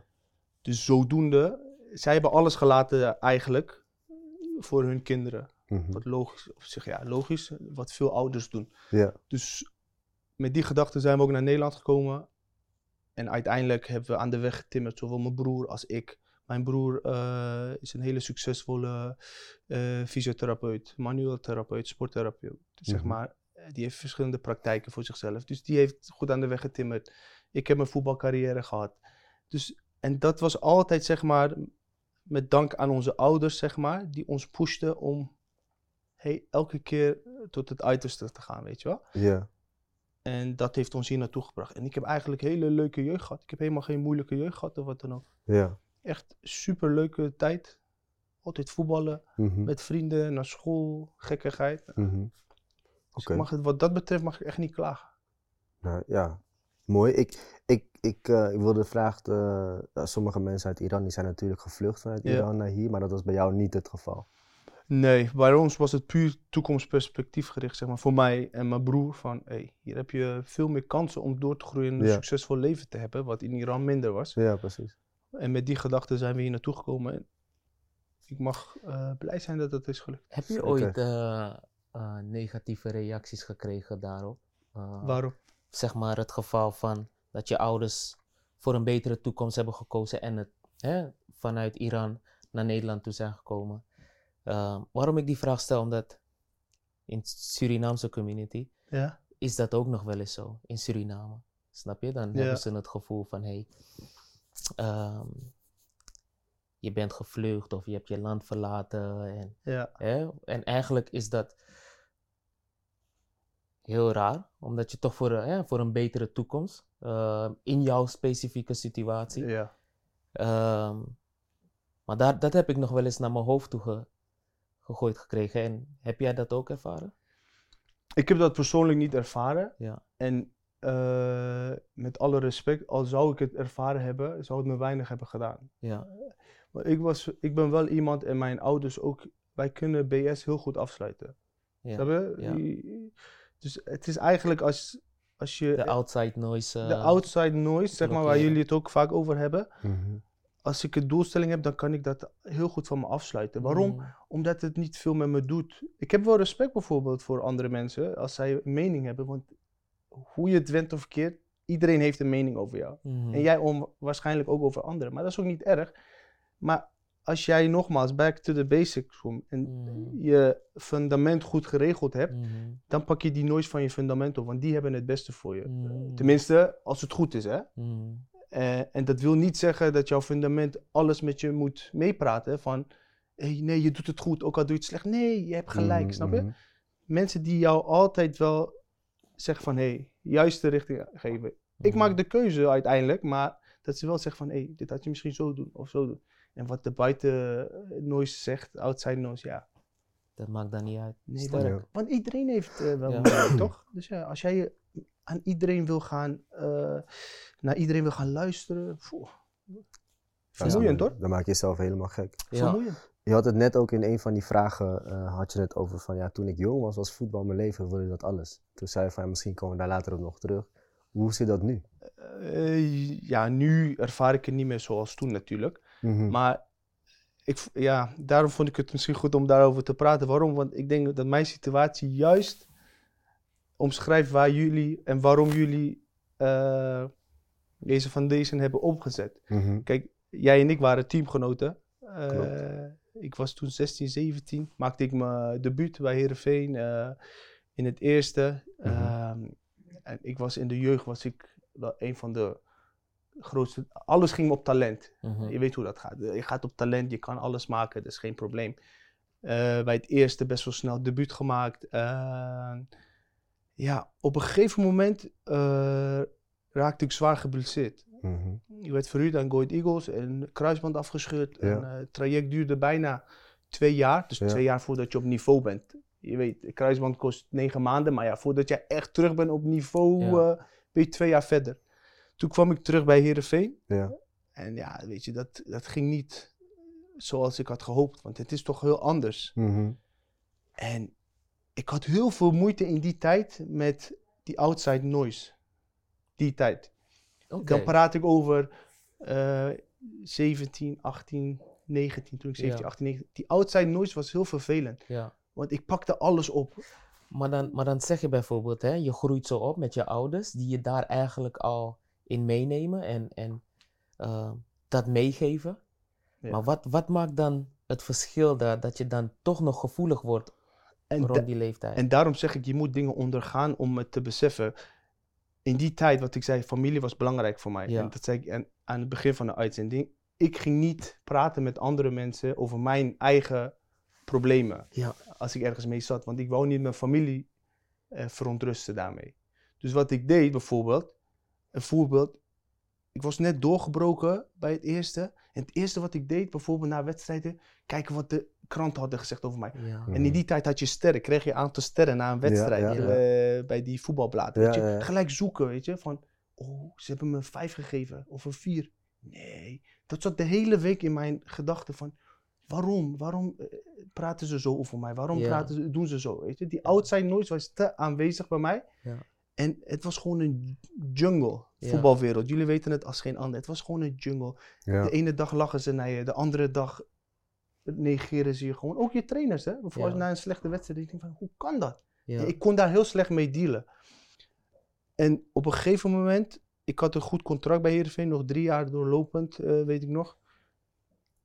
Dus zodoende, zij hebben alles gelaten eigenlijk voor hun kinderen. Mhm. Wat logisch, of zeg ja, logisch, wat veel ouders doen. Ja. Dus met die gedachten zijn we ook naar Nederland gekomen. En uiteindelijk hebben we aan de weg getimmerd, zowel mijn broer als ik. Mijn broer eh, is een hele succesvolle eh, fysiotherapeut, manueel therapeut, sporttherapeut. Zeg Mhm. maar, eh, die heeft verschillende praktijken voor zichzelf. Dus die heeft goed aan de weg getimmerd. Ik heb mijn voetbalcarrière gehad. Dus, en dat was altijd, zeg maar, met dank aan onze ouders, zeg maar, die ons pushten om hey, elke keer tot het uiterste te gaan, weet je wel. Ja. En dat heeft ons hier naartoe gebracht. En ik heb eigenlijk hele leuke jeugd gehad. Ik heb helemaal geen moeilijke jeugd gehad of wat dan ook. Ja. Echt super leuke tijd. Altijd voetballen, Mhm. met vrienden, naar school, gekkigheid. Dus Oké. ik mag het, wat dat betreft mag ik echt niet klagen. Nou, ja, mooi. Ik, ik, ik, eh, ik wilde vragen, eh, sommige mensen uit Iran die zijn natuurlijk gevlucht vanuit Ja. Iran naar hier, maar dat was bij jou niet het geval. Nee, bij ons was het puur toekomstperspectief gericht, zeg maar, voor mij en mijn broer. Van, hey, hier heb je veel meer kansen om door te groeien en een Ja. succesvol leven te hebben, wat in Iran minder was. Ja, precies. En met die gedachten zijn we hier naartoe gekomen. En ik mag eh, blij zijn dat het is gelukt. Heb je ooit eh, eh, negatieve reacties gekregen daarop? Waarom? zeg maar het geval van dat je ouders voor een betere toekomst hebben gekozen en het hè, vanuit Iran naar Nederland toe zijn gekomen. Ehm, waarom ik die vraag stel, omdat in Surinaamse community Ja? is dat ook nog wel eens zo, in Suriname. Snap je? Dan Ja. hebben ze het gevoel van, hé, hey, ehm, je bent gevlucht of je hebt je land verlaten. En, Ja. hè? en eigenlijk is dat heel raar, omdat je toch voor, een- hè, voor een betere toekomst, ehm, in jouw specifieke situatie, ja. Maar daar, dat heb ik nog wel eens naar mijn hoofd toe gegooid gekregen. En heb jij dat ook ervaren? Ik heb dat persoonlijk niet ervaren. Ja. En eh, met alle respect, al zou ik het ervaren hebben, zou het me weinig hebben gedaan. Ja. Maar ik, was, ik ben wel iemand en mijn ouders ook, wij kunnen BS heel goed afsluiten. ja. Je? ja. Dus het is eigenlijk als, als je De outside noise. de eh, outside noise, zeg maar, waar jullie het ook vaak over hebben. Mhm. Als ik een doelstelling heb, dan kan ik dat heel goed van me afsluiten. Waarom? mm, Omdat het niet veel met me doet. Ik heb wel respect bijvoorbeeld voor andere mensen als zij een mening hebben. Want hoe je het went of keert, iedereen heeft een mening over jou. mm, En jij om, waarschijnlijk ook over anderen. Maar dat is ook niet erg. Maar als jij nogmaals back to the basics komt en mm, je fundament goed geregeld hebt, mm, dan pak je die noise van je fundament op. Want die hebben het beste voor je. mm, Tenminste, als het goed is, hè. Eh, en dat wil niet zeggen dat jouw fundament alles met je moet meepraten. Van, hey, nee, je doet het goed, ook al doe je het slecht. Nee, je hebt gelijk, Mhm, snap je? mhm. Mensen die jou altijd wel zeggen van, hé, hey, juiste richting geven. Ik mm. maak de keuze uiteindelijk, maar dat ze wel zeggen van, hé, hey, dit had je misschien zo doen of zo doen. En wat de buiten eh, noise zegt, outside noise, ja. Dat maakt dan niet uit. Nee, want, iedereen heeft eh, wel Ja. mening, toch? Dus ja, als jij aan iedereen wil gaan, eh, naar iedereen wil gaan luisteren, poeh, vermoeiend hoor. Dan maak je jezelf helemaal gek. Ja. Vermoeiend. Je had het net ook in een van die vragen, eh, had je het over van ja, toen ik jong was, was voetbal mijn leven, wilde dat alles. Toen zei je van ja, misschien komen we daar later op nog terug. Hoe zit dat nu? Eh, ja, nu ervaar ik het niet meer zoals toen natuurlijk. Mhm. Maar ik, ja, daarom vond ik het misschien goed om daarover te praten. Waarom? Want ik denk dat mijn situatie juist omschrijft waar jullie en waarom jullie eh, deze foundation hebben opgezet. Mhm. Kijk, jij en ik waren teamgenoten. Eh, ik was toen 16, 17. Maakte ik mijn debuut bij Heerenveen eh, in het eerste. Mhm. Ehm, en ik was in de jeugd was ik wel een van de grootste. Alles ging op talent. Mhm. Je weet hoe dat gaat. Je gaat op talent, je kan alles maken, dat is geen probleem. Bij het eerste best wel snel debuut gemaakt. Ja, op een gegeven moment eh, raakte ik zwaar geblesseerd. Mhm. Ik werd verhuurd aan Go Ahead Eagles en kruisband afgescheurd. Ja. En, eh, het traject duurde bijna twee jaar. Dus Ja. twee jaar voordat je op niveau bent. Je weet, kruisband kost negen maanden. Maar ja, voordat jij echt terug bent op niveau, Ja. eh, ben je twee jaar verder. Toen kwam ik terug bij Heerenveen. Ja. En ja, weet je, dat, dat ging niet zoals ik had gehoopt. Want het is toch heel anders. Mhm. En ik had heel veel moeite in die tijd met die outside noise. Die tijd. Dan praat ik over eh 17, 18, 19, toen ik 17, Ja. 18, 19. Die outside noise was heel vervelend. Ja. Want ik pakte alles op. Maar dan, maar dan zeg je bijvoorbeeld, hè, je groeit zo op met je ouders, die je daar eigenlijk al in meenemen en, en eh, dat meegeven. Ja. Maar wat, wat maakt dan het verschil daar, dat je dan toch nog gevoelig wordt En, rond die leeftijd? en daarom zeg ik, je moet dingen ondergaan om het te beseffen. in die tijd, wat ik zei, familie was belangrijk voor mij. Ja. En dat zei ik aan, aan het begin van de uitzending. Ik ging niet praten met andere mensen over mijn eigen problemen. Ja. Als ik ergens mee zat. Want ik wou niet mijn familie eh, verontrusten daarmee. Dus wat ik deed bijvoorbeeld, een voorbeeld. Ik was net doorgebroken bij het eerste. En het eerste wat ik deed, bijvoorbeeld na wedstrijden, kijken wat de kranten hadden gezegd over mij. Ja. En in die tijd had je sterren, kreeg je een aantal sterren na een wedstrijd ja, eh, bij die voetbalbladen. Weet je? Gelijk zoeken, weet je, van, oh, ze hebben me een vijf gegeven of een vier. Nee, dat zat de hele week in mijn gedachten van, waarom, waarom eh, praten ze zo over mij? Waarom praten ze, doen ze zo, weet je? Die outside noise was te aanwezig bij mij. Ja. En het was gewoon een jungle, voetbalwereld. Jullie weten het als geen ander. Het was gewoon een jungle. De ene dag lachen ze naar je, de andere dag negeren ze je gewoon. Ook je trainers, hè? Bijvoorbeeld Ja. na een slechte wedstrijd. Ik denk van, hoe kan dat? Ja. Ik kon daar heel slecht mee dealen. En op een gegeven moment, ik had een goed contract bij Heerenveen, nog drie jaar doorlopend, eh, weet ik nog.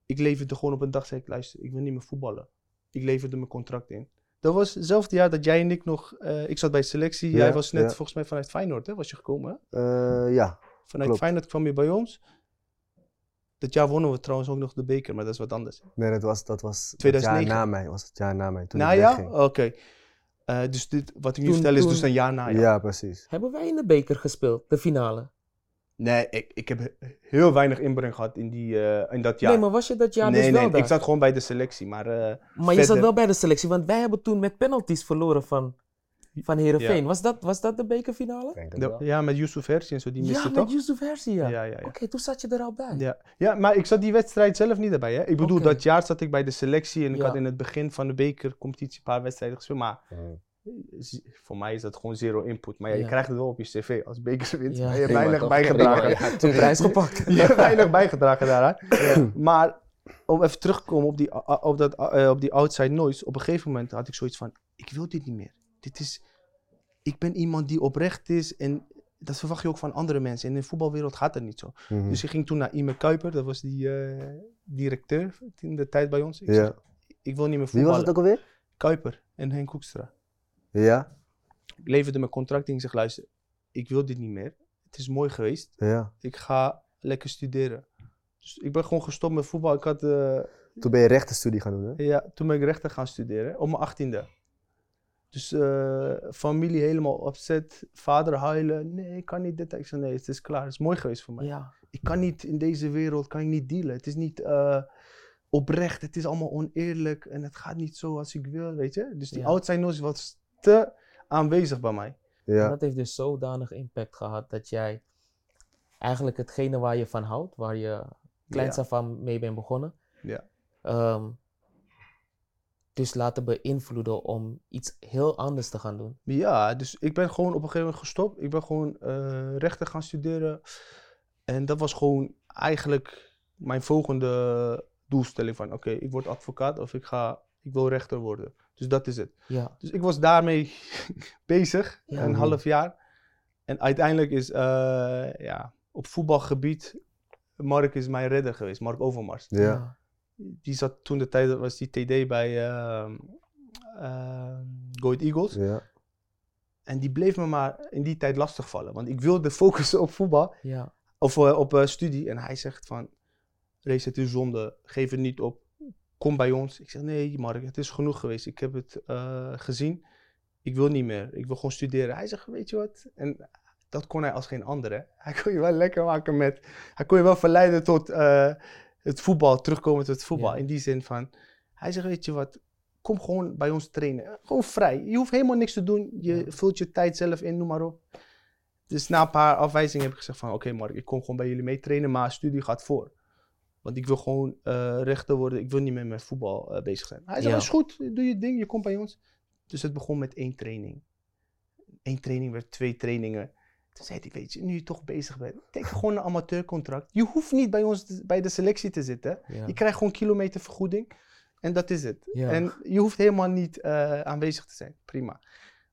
Ik leverde gewoon op een dag, zei ik, luister, ik wil niet meer voetballen. Ik leverde mijn contract in. Dat was hetzelfde jaar dat jij en ik nog, eh, ik zat bij selectie, Ja, jij was net volgens mij vanuit Feyenoord, hè, was je gekomen, hè? Eh, ja, Vanuit Klopt. Feyenoord kwam je bij ons. Dat jaar wonnen we trouwens ook nog de beker, maar dat is wat anders. nee, dat was, dat was het 2009. jaar na mij. Was het jaar na mij, toen ik Najaar? wegging. Oké. Eh, dus dit, wat ik nu Toen- vertel is toen- dus een jaar na. Ja, precies. Hebben wij in de beker gespeeld, de finale? Nee, ik, ik heb he- heel weinig inbreng gehad in, die, eh, in dat jaar. Nee, maar was je dat jaar nee, dus wel nee, daar? ik zat gewoon bij de selectie. Maar eh, Maar je zat wel bij de selectie, want wij hebben toen met penalties verloren van, van Heerenveen. Was, dat, was dat de bekerfinale? De- ja, met Yusuf Hersi en zo, die miste Ja, met toch? Yusuf Hersi, ja. Ja, ja, ja. Oké, toen zat je er al bij. Ja. ja, maar ik zat die wedstrijd zelf niet erbij. Hè? Ik bedoel, dat jaar zat ik bij de selectie en ik had in het begin van de bekercompetitie een paar wedstrijden gespeeld. Maar voor mij is dat gewoon zero input. Maar ja, je Ja. krijgt het wel op je cv als bekerwinst. Ja. Maar je hebt weinig toch? bijgedragen. Ja, prijs gepakt. Je hebt weinig bijgedragen daaraan. Maar om even terug te komen op die, op, dat, eh, op die outside noise. Op een gegeven moment had ik zoiets van, ik wil dit niet meer. Dit is, ik ben iemand die oprecht is en dat verwacht je ook van andere mensen. En in de voetbalwereld gaat dat niet zo. Mhm. Dus ik ging toen naar Ime Kuiper, dat was die eh, directeur in de tijd bij ons. Ik Ja. zeg, ik wil niet meer Wie voetballen. was het ook alweer? Kuiper en Henk Hoekstra. Ja, Ik leverde mijn contract in. Ik zeg, luister, ik wil dit niet meer. Het is mooi geweest. ja. Ik ga lekker studeren. Dus ik ben gewoon gestopt met voetbal. Ik had, eh, Toen ben je rechtenstudie gaan doen, hè? ja, toen ben ik rechten gaan studeren, op mijn achttiende. Dus eh, familie helemaal opzet, vader huilen. Nee, ik kan niet dit. Ik zei, nee, het is klaar. Het is mooi geweest voor mij. Ja, Ik kan niet in deze wereld, kan ik niet dealen. Het is niet eh, oprecht, het is allemaal oneerlijk en het gaat niet zo als ik wil, weet je. Dus die Ja. outside noise was te aanwezig bij mij. En Ja. dat heeft dus zodanig impact gehad dat jij eigenlijk hetgene waar je van houdt, waar je kleins Ja. af aan mee bent begonnen, Ja. ehm, dus laten beïnvloeden om iets heel anders te gaan doen. Ja, dus ik ben gewoon op een gegeven moment gestopt. Ik ben gewoon eh, rechten gaan studeren. En dat was gewoon eigenlijk mijn volgende doelstelling van... Oké, ik word advocaat of ik, ga, ik wil rechter worden. Dus dat is het. Ja, Dus ik was daarmee bezig, Ja. een half jaar. En uiteindelijk is eh, ja, op voetbalgebied... Mark is mijn redder geweest, Mark Overmars. Ja. Die zat toen de tijd, was die TD bij ehm ehm, Go Ahead Eagles. Ja. En die bleef me maar in die tijd lastigvallen. Want ik wilde focussen op voetbal ja, of eh, op eh, studie. En hij zegt van, Race, het is zonde. Geef het niet op. Kom bij ons. Ik zeg, nee Mark, het is genoeg geweest. Ik heb het eh, gezien. Ik wil niet meer. Ik wil gewoon studeren. Hij zegt, weet je wat? En dat kon hij als geen andere. Hij kon je wel lekker maken met... Hij kon je wel verleiden tot eh, het voetbal. Terugkomen tot het voetbal. Ja. In die zin van... Hij zegt, weet je wat? Kom gewoon bij ons trainen. Gewoon vrij. Je hoeft helemaal niks te doen. Je Ja. vult je tijd zelf in, noem maar op. Dus na een paar afwijzingen heb ik gezegd van... Oké Mark, ik kom gewoon bij jullie mee trainen, maar studie gaat voor. Want ik wil gewoon eh, rechter worden. Ik wil niet meer met voetbal eh, bezig zijn. Hij zei, Ja. is goed, doe je ding, je komt bij ons. Dus het begon met één training. Eén training werd twee trainingen. Toen zei hij, weet je, nu je toch bezig bent, teken gewoon een amateurcontract. Je hoeft niet bij ons te- bij de selectie te zitten. ja. Je krijgt gewoon kilometervergoeding. En dat is het. Ja. En je hoeft helemaal niet eh, aanwezig te zijn. Prima.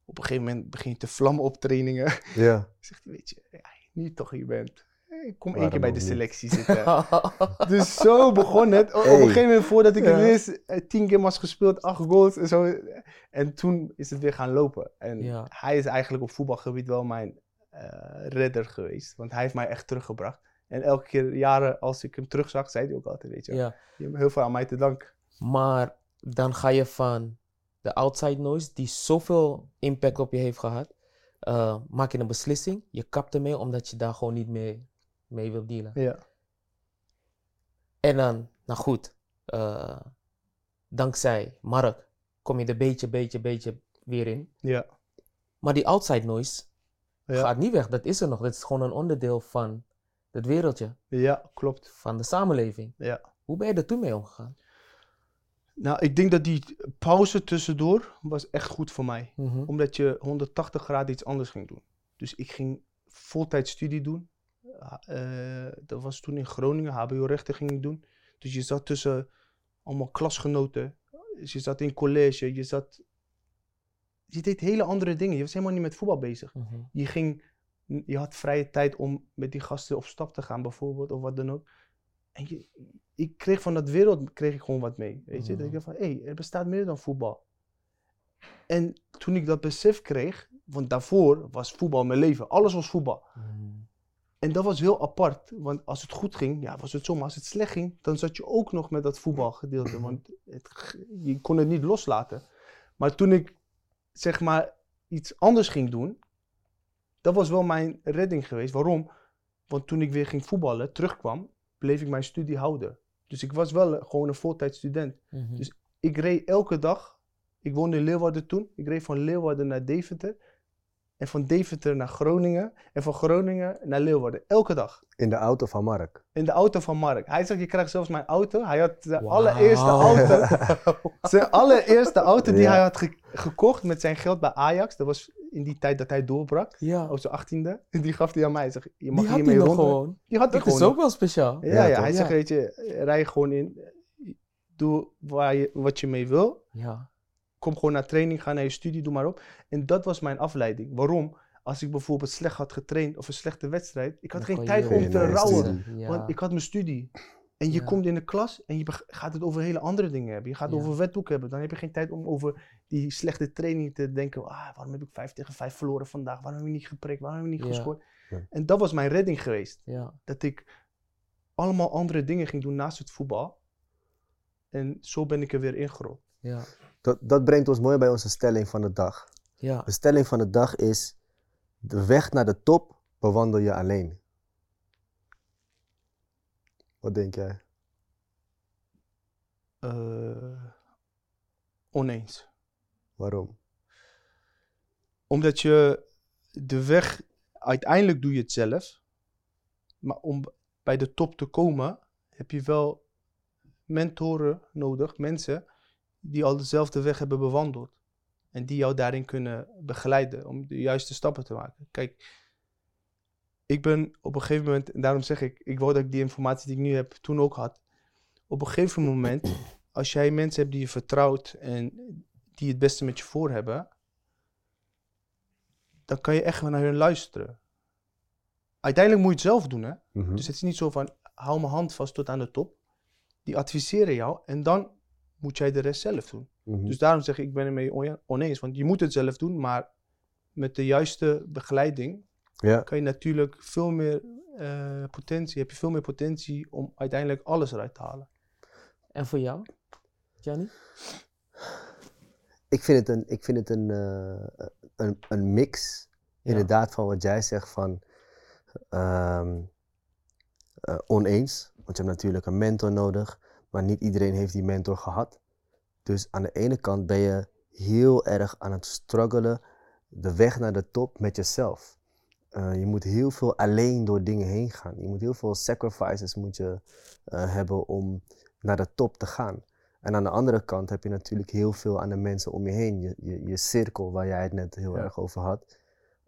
Op een gegeven moment begin je te vlammen op trainingen. Ja. Zegt hij, weet je, ja, nu je toch hier bent. eh, Kom één keer bij de niet? selectie zitten. Dus zo begon het. O- Op een gegeven moment, voordat ik het wist, eh, tien games gespeeld, acht goals en zo. En toen is het weer gaan lopen. En hij is eigenlijk op voetbalgebied wel mijn, redder geweest. Want hij heeft mij echt teruggebracht. En elke keer, jaren als ik hem terugzag, zei hij ook altijd, weet je, Ja. je hebt heel veel aan mij te danken. Maar dan ga je van de outside noise, die zoveel impact op je heeft gehad, eh, maak je een beslissing. Je kapt ermee omdat je daar gewoon niet mee, mee wilt dealen. Ja. En dan, nou goed, eh, dankzij Mark kom je er beetje, beetje, beetje weer in. Ja. Maar die outside noise Ja. gaat niet weg. Dat is er nog. Dat is gewoon een onderdeel van het wereldje, ja, klopt. van de samenleving. Ja. Hoe ben je er toen mee omgegaan? Nou, ik denk dat die pauze tussendoor was echt goed voor mij. Mhm. Omdat je 180 graden iets anders ging doen. Dus ik ging voltijds studie doen. Eh, dat was toen in Groningen, HBO-rechten ging ik doen. Dus je zat tussen allemaal klasgenoten. Dus je zat in college, je zat... Je deed hele andere dingen. Je was helemaal niet met voetbal bezig. Mhm. Je ging... Je had vrije tijd om met die gasten op stap te gaan bijvoorbeeld, of wat dan ook. En je, ik kreeg van dat wereld kreeg ik gewoon wat mee. Weet je, dat ik dacht van, hé, hey, er bestaat meer dan voetbal. En toen ik dat besef kreeg, want daarvoor was voetbal mijn leven. Alles was voetbal. Mhm. En dat was heel apart, want als het goed ging, ja, was het zo. Maar als het slecht ging, dan zat je ook nog met dat voetbalgedeelte. Want het, je kon het niet loslaten. Maar toen ik, zeg maar, iets anders ging doen, dat was wel mijn redding geweest. Waarom? Want toen ik weer ging voetballen, terugkwam, bleef ik mijn studie houden. Dus ik was wel gewoon een voltijds student. Mhm. Dus ik reed elke dag. Ik woonde in Leeuwarden toen. Ik reed van Leeuwarden naar Deventer. En van Deventer naar Groningen. En van Groningen naar Leeuwarden. Elke dag. In de auto van Mark. In de auto van Mark. Hij zegt, je krijgt zelfs mijn auto. Hij had de allereerste auto. zijn allereerste auto die Ja. hij had ge- gekocht met zijn geld bij Ajax. Dat was in die tijd dat hij doorbrak. ja, Op zijn achttiende. Die gaf hij aan mij. Hij zegt, je mag die had hiermee hij nog ronden. gewoon. Die had Dat is gewoon ook wel speciaal. Ja, Ja, hij Ja. zegt, weet je, rij gewoon in. Doe waar je, wat je mee wil. Ja. Kom gewoon naar training, ga naar je studie, doe maar op. En dat was mijn afleiding. Waarom? Als ik bijvoorbeeld slecht had getraind of een slechte wedstrijd, ik had Dan geen tijd om te rouwen. Ja. Want ik had mijn studie. En je Ja. komt in de klas en je gaat het over hele andere dingen hebben. Je gaat Ja. over wetboek hebben. Dan heb je geen tijd om over die slechte training te denken. Ah, waarom heb ik 5 tegen 5 verloren vandaag? Waarom heb ik niet geprikt? Waarom heb ik niet Ja. gescoord? Ja. En dat was mijn redding geweest. Ja. Dat ik allemaal andere dingen ging doen naast het voetbal. En zo ben ik er weer ingerold. Ja. Dat, dat brengt ons mooi bij onze stelling van de dag. Ja. De stelling van de dag is: de weg naar de top bewandel je alleen. Wat denk jij? Eh, oneens. Waarom? Omdat je de weg, uiteindelijk doe je het zelf. Maar om bij de top te komen, heb je wel mentoren nodig, mensen die al dezelfde weg hebben bewandeld. En die jou daarin kunnen begeleiden om de juiste stappen te maken. Kijk, ik ben op een gegeven moment, en daarom zeg ik, ik wou dat ik die informatie die ik nu heb toen ook had. Op een gegeven moment, als jij mensen hebt die je vertrouwt en die het beste met je voor hebben, dan kan je echt wel naar hun luisteren. Uiteindelijk moet je het zelf doen, hè? Mhm. Dus het is niet zo van, hou mijn hand vast tot aan de top. Die adviseren jou en dan moet jij de rest zelf doen. Mhm. Dus daarom zeg ik, ik ben ermee one- oneens. Want je moet het zelf doen, maar met de juiste begeleiding ja. kan je natuurlijk veel meer eh, potentie, heb je veel meer potentie om uiteindelijk alles eruit te halen. En voor jou, Gianni? Ik vind het een, ik vind het een, eh, een, een mix, Ja. inderdaad, van wat jij zegt van ehm, eh, oneens. Want je hebt natuurlijk een mentor nodig, maar niet iedereen heeft die mentor gehad. Dus aan de ene kant ben je heel erg aan het struggelen, de weg naar de top met jezelf. Eh, je moet heel veel alleen door dingen heen gaan. Je moet heel veel sacrifices moet je, eh, hebben om naar de top te gaan. En aan de andere kant heb je natuurlijk heel veel aan de mensen om je heen. Je, je, je cirkel waar jij het net heel Ja. erg over had.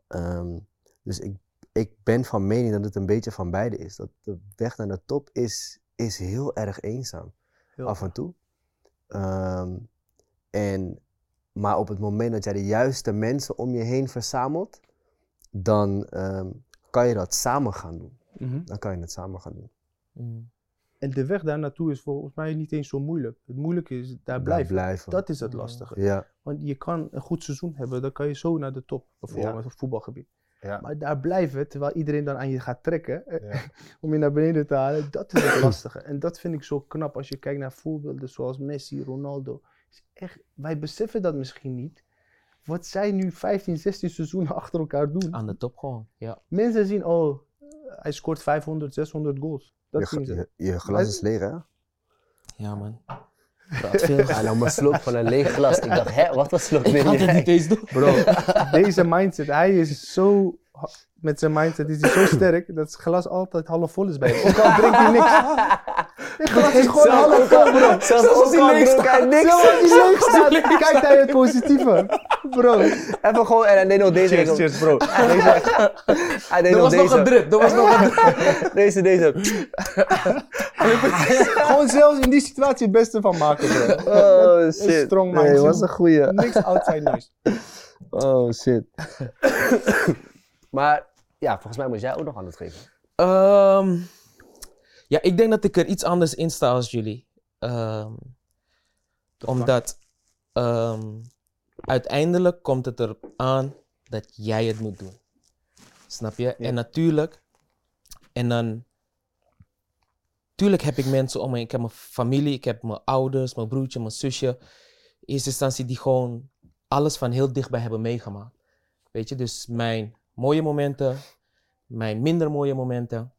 Ehm, dus ik, ik ben van mening dat het een beetje van beide is. Dat de weg naar de top is, is heel erg eenzaam. Heel af en toe. Ehm, en, maar op het moment dat jij de juiste mensen om je heen verzamelt, dan ehm, kan je dat samen gaan doen. Mhm. Dan kan je het samen gaan doen. Mm. En de weg daar naartoe is volgens mij niet eens zo moeilijk. Het moeilijke is daar blijven. blijven. Dat is het lastige. Ja, Want je kan een goed seizoen hebben, dan kan je zo naar de top, bijvoorbeeld Ja. op voetbalgebied. Ja. Maar daar blijven, terwijl iedereen dan aan je gaat trekken, Ja. om je naar beneden te halen, dat is het lastige. En dat vind ik zo knap als je kijkt naar voorbeelden zoals Messi, Ronaldo. Is echt, wij beseffen dat misschien niet. Wat zij nu 15, 16 seizoenen achter elkaar doen. Aan de top gewoon, ja. Mensen zien, oh, hij scoort 500, 600 goals. Dat Je, zien ze. je, je glas is leeg, hè? Ja, man. Praat veel. Hij nam een slok van een leeg glas. Ik dacht, hè, wat voor slok Ik had het niet eens doen. Bro, deze mindset, hij is zo, met zijn mindset is hij zo sterk dat het glas altijd half vol is bij hem. Ook al drinkt hij niks. Het glas is gewoon half vol, bro. Zelfs ook al dronk hij niks. Zelfs als hij leeg staat, kijkt hij het positieve. Bro, Even gewoon, en hij deed nog deze. cheers, cheers, bro. Hij deed Er nog was nog deze. een drip, er was nog een drip. Deze, deze. Gewoon zelfs in die situatie het beste van maken, bro. Oh shit. strong nee, was een goeie. Niks outside noise. Oh shit. Maar ja, volgens mij moest jij ook nog aan het geven. Ehm, ja, ik denk dat ik er iets anders in sta als jullie. Ehm, omdat ehm, uiteindelijk komt het erop aan dat jij het moet doen. Snap je? En natuurlijk, en dan, tuurlijk heb ik mensen om me. Ik heb mijn familie, ik heb mijn ouders, mijn broertje, mijn zusje. In eerste instantie die gewoon alles van heel dichtbij hebben meegemaakt. Weet je, dus mijn mooie momenten, mijn minder mooie momenten,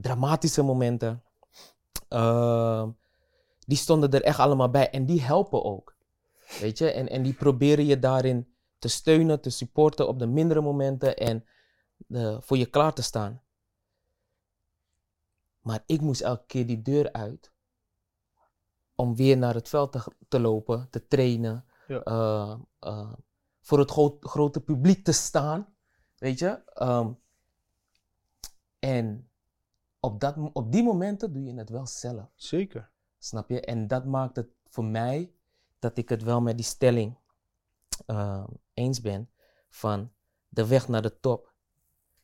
dramatische momenten. ehm, die stonden er echt allemaal bij en die helpen ook. Weet je, en, en die proberen je daarin te steunen, te supporten op de mindere momenten en eh, voor je klaar te staan. Maar ik moest elke keer die deur uit om weer naar het veld te, te lopen, te trainen, Ja. eh, eh, voor het gro- grote publiek te staan. Weet je? Ehm, en op, dat, op die momenten doe je het wel zelf. Zeker. Snap je? En dat maakt het voor mij dat ik het wel met die stelling ehm, eens ben van de weg naar de top.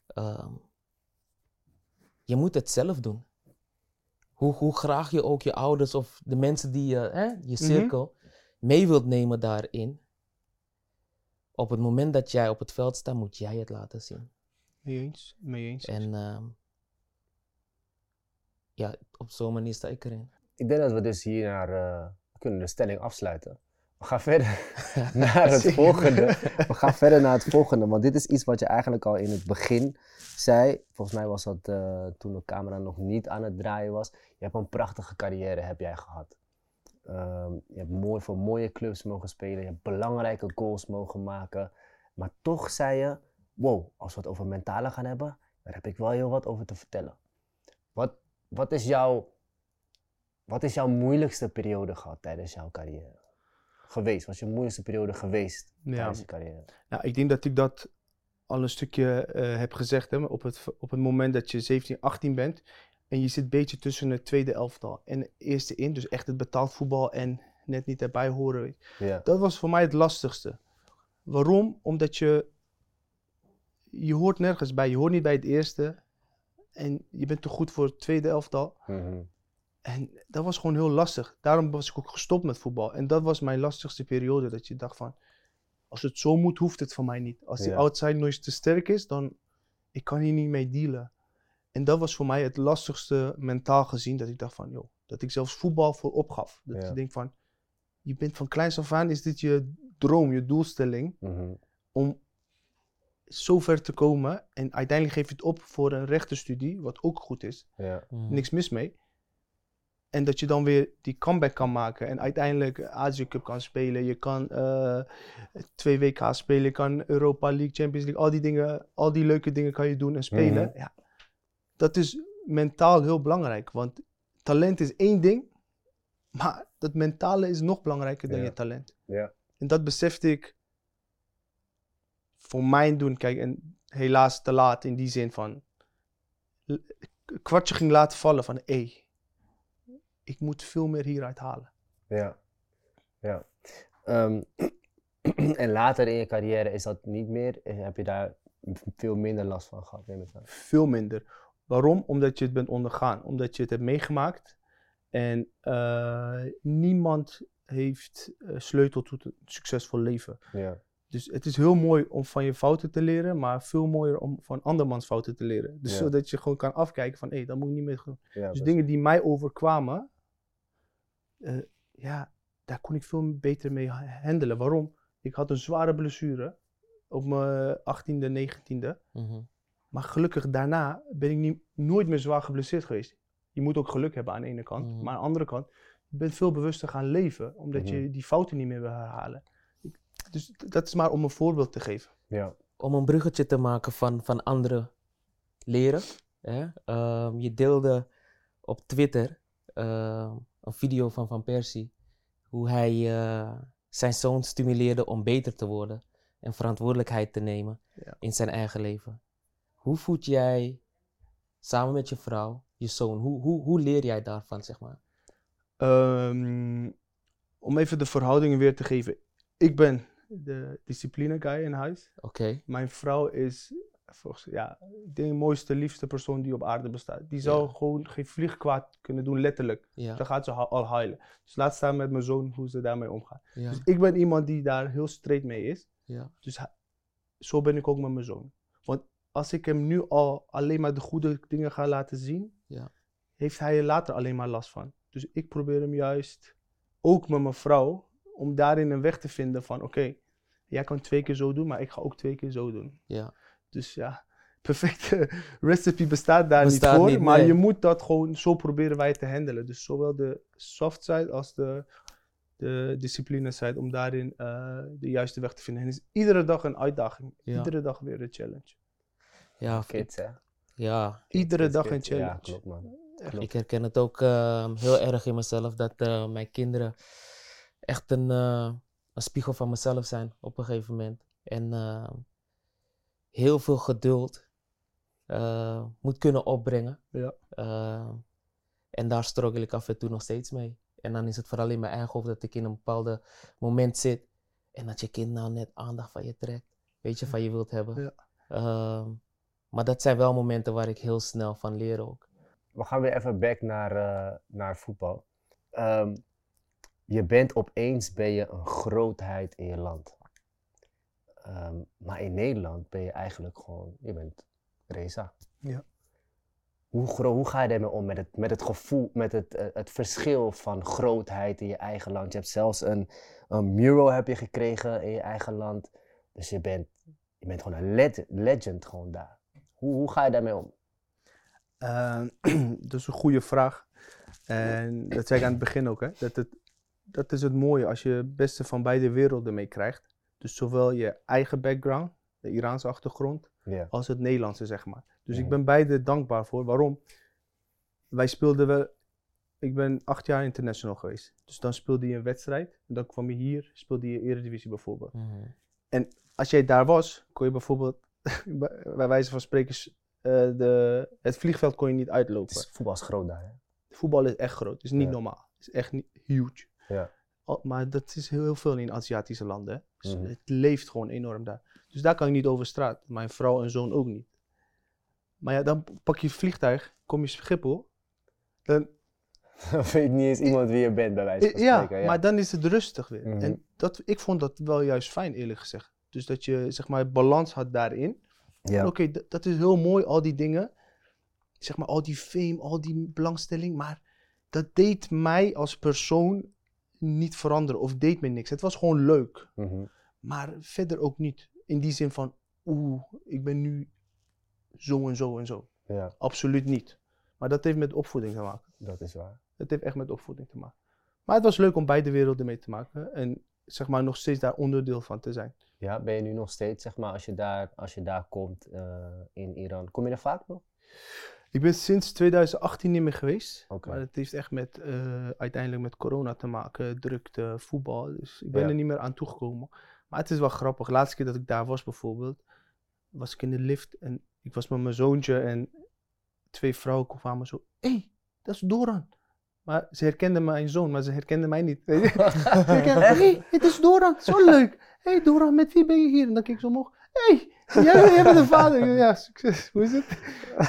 Ehm, je moet het zelf doen. Hoe, hoe graag je ook je ouders of de mensen die je, hè, je cirkel, mee wilt nemen daarin. Op het moment dat jij op het veld staat, moet jij het laten zien. Mee eens, mee eens. En ehm, ja, op zo'n manier sta ik erin. Ik denk dat we dus hier naar, eh, kunnen de stelling afsluiten. We gaan verder naar het volgende. We gaan verder naar het volgende, want dit is iets wat je eigenlijk al in het begin zei. Volgens mij was dat eh, toen de camera nog niet aan het draaien was. Je hebt een prachtige carrière heb jij gehad. Ehm, je hebt mooi, voor mooie clubs mogen spelen. Je hebt belangrijke goals mogen maken. Maar toch zei je, wow, als we het over mentale gaan hebben, daar heb ik wel heel wat over te vertellen. Wat, wat, is, jouw, wat is jouw moeilijkste periode gehad tijdens jouw carrière? Geweest, wat is je moeilijkste periode geweest Ja. tijdens je carrière? Nou, ik denk dat ik dat al een stukje eh, heb gezegd. Hè, op, het, op het moment dat je 17, 18 bent en je zit een beetje tussen het tweede elftal en het eerste in, dus echt het betaald voetbal en net niet erbij horen. Ja. Dat was voor mij het lastigste. Waarom? Omdat je, je hoort nergens bij. Je hoort niet bij het eerste en je bent te goed voor het tweede elftal. Mhm. En dat was gewoon heel lastig. Daarom was ik ook gestopt met voetbal. En dat was mijn lastigste periode. Dat je dacht van, als het zo moet, hoeft het van mij niet. Als die Ja. outside noise te sterk is, dan ik kan hier niet mee dealen. En dat was voor mij het lastigste mentaal gezien. Dat ik dacht van, joh, dat ik zelfs voetbal voor opgaf. Dat Ja. je denkt van, je bent van kleins af aan, is dit je droom, je doelstelling. Mhm. Om zo ver te komen. En uiteindelijk geef je het op voor een rechtenstudie, wat ook goed is Ja. Mhm. niks mis mee. En dat je dan weer die comeback kan maken en uiteindelijk Azië Cup kan spelen. Je kan eh, twee WK's spelen, je kan Europa League, Champions League, al die dingen, al die leuke dingen kan je doen en spelen. Mhm. ja, dat is mentaal heel belangrijk, want talent is één ding, maar dat mentale is nog belangrijker dan Ja. je talent. Ja. En dat besefte ik voor mijn doen, kijk, en helaas te laat in die zin van, een kwartje ging laten vallen van, hé, ik moet veel meer hieruit halen. Ja. ja. Ehm, en later in je carrière is dat niet meer? Eh, Heb je daar veel minder last van gehad? Neem ik aan. Veel minder. Waarom? Omdat je het bent ondergaan. Omdat je het hebt meegemaakt. En eh, niemand heeft eh, sleutel tot een succesvol leven. Ja. Dus het is heel mooi om van je fouten te leren, maar veel mooier om van andermans fouten te leren. Dus Ja. zodat je gewoon kan afkijken van, hé, dat moet ik niet meer doen. Ja, Dus dingen die mij overkwamen, eh, ja, daar kon ik veel beter mee ha- handelen. Waarom? Ik had een zware blessure op mijn 18e, 19e. Mhm. Maar gelukkig daarna ben ik niet, nooit meer zwaar geblesseerd geweest. Je moet ook geluk hebben aan de ene kant. Mhm. Maar aan de andere kant, je bent veel bewuster gaan leven. Omdat Mhm. je die fouten niet meer wil herhalen. Dus dat is maar om een voorbeeld te geven. Ja. om een bruggetje te maken van, van anderen leren. Hè? Ehm, je deelde op Twitter ehm, een video van Van Persie. Hoe hij eh, zijn zoon stimuleerde om beter te worden. En verantwoordelijkheid te nemen Ja. in zijn eigen leven. Hoe voed jij samen met je vrouw je zoon? Hoe, hoe, hoe leer jij daarvan, zeg maar? Ehm, om even de verhoudingen weer te geven. Ik ben de discipline guy in huis. Oké. Mijn vrouw is, volgens, ja, de mooiste, liefste persoon die op aarde bestaat. Die zou Ja. gewoon geen vlieg kwaad kunnen doen, letterlijk. Ja. Dan gaat ze al huilen. Dus laat staan met mijn zoon hoe ze daarmee omgaat. Ja. Dus ik ben iemand die daar heel straight mee is. Ja. Dus zo ben ik ook met mijn zoon. Want als ik hem nu al alleen maar de goede dingen ga laten zien, Ja. heeft hij er later alleen maar last van. Dus ik probeer hem juist, ook met mijn vrouw, om daarin een weg te vinden van oké, jij kan twee keer zo doen, maar ik ga ook twee keer zo doen. Ja. Dus ja, perfecte recipe bestaat daar Bestaat niet voor, niet, maar nee. je moet dat gewoon, zo proberen wij te handelen. Dus zowel de soft side als de, de discipline side, om daarin eh, de juiste weg te vinden. En het is iedere dag een uitdaging, Ja. iedere dag weer een challenge. Ja, hè? ja, Iedere Kids, dag een kids. Ja, challenge. klopt, man. Ik herken het ook ehm, heel erg in mezelf dat eh, mijn kinderen echt een, eh, een spiegel van mezelf zijn op een gegeven moment. En ehm, heel veel geduld eh, moet kunnen opbrengen. Ja. En daar struggle ik af en toe nog steeds mee. En dan is het vooral in mijn eigen hoofd dat ik in een bepaald moment zit en dat je kind nou net aandacht van je trekt. Weet je, van je wilt hebben. Ja. Ehm, maar dat zijn wel momenten waar ik heel snel van leer ook. We gaan weer even back naar, eh, naar voetbal. Ehm, je bent opeens ben je een grootheid in je land. Ehm, maar in Nederland ben je eigenlijk gewoon, je bent Reza. Ja. Hoe, hoe ga je daarmee om met het, met het gevoel, met het, eh, het verschil van grootheid in je eigen land? Je hebt zelfs een, een mural heb je gekregen in je eigen land. Dus je bent, je bent gewoon een leg- legend gewoon daar. Hoe, hoe ga je daarmee om? Ehm, dat is een goede vraag. En dat zei ik aan het begin ook, hè? Dat, het, dat is het mooie als je het beste van beide werelden mee krijgt. Dus zowel je eigen background, de Iraanse achtergrond, als het Nederlandse, zeg maar. Dus ik Mhm. ben beide dankbaar voor. Waarom? Wij speelden wel. Ik ben acht jaar international geweest. Dus dan speelde je een wedstrijd. En dan kwam je hier, speelde je Eredivisie bijvoorbeeld. Als jij daar was, kon je bijvoorbeeld, bij wijze van spreken, eh, de, het vliegveld kon je niet uitlopen. is, voetbal is groot daar. Hè? Voetbal is echt groot. Het is niet Ja. normaal. Het is echt niet huge. Ja. Al- maar dat is heel, heel veel in Aziatische landen. Hè? Dus Mhm. Het leeft gewoon enorm daar. Dus daar kan ik niet over straat. Mijn vrouw en zoon ook niet. Maar ja, dan pak je vliegtuig, kom je Schiphol. Dan, Dan weet niet eens iemand wie je bent, bij wijze van ja, spreken. maar dan is het rustig weer. Mhm. En dat, ik vond dat wel juist fijn, eerlijk gezegd. Dus dat je zeg maar balans had daarin. ja. Oké, dat is heel mooi, al die dingen. Zeg maar, al die fame, al die belangstelling. Maar dat deed mij als persoon niet veranderen of deed me niks. Het was gewoon leuk. Mhm. Maar verder ook niet. In die zin van, oeh, ik ben nu zo en zo en zo. ja, Absoluut niet. Maar dat heeft met opvoeding te maken. dat is waar. Dat heeft echt met opvoeding te maken. Maar het was leuk om beide werelden mee te maken. En zeg maar nog steeds daar onderdeel van te zijn. Ja, ben je nu nog steeds, zeg maar, als je daar, als je daar komt eh, in Iran, kom je er vaak nog? Ik ben sinds 2018 niet meer geweest. Maar het heeft echt met, eh, uiteindelijk met corona te maken, drukte, voetbal. Dus ik ben Ja. er niet meer aan toegekomen. Maar het is wel grappig. De laatste keer dat ik daar was bijvoorbeeld, was ik in de lift en ik was met mijn zoontje en twee vrouwen kwamen zo. Hé, hey, dat is Doran. Maar ze herkenden mijn zoon, maar ze herkenden mij niet. Hé, hey, het is Doran, zo leuk. Hé hey, Doran, met wie ben je hier? En dan keek ik zo omhoog. Hé, hey, jij, jij bent de vader. Ja, succes. Hoe is het?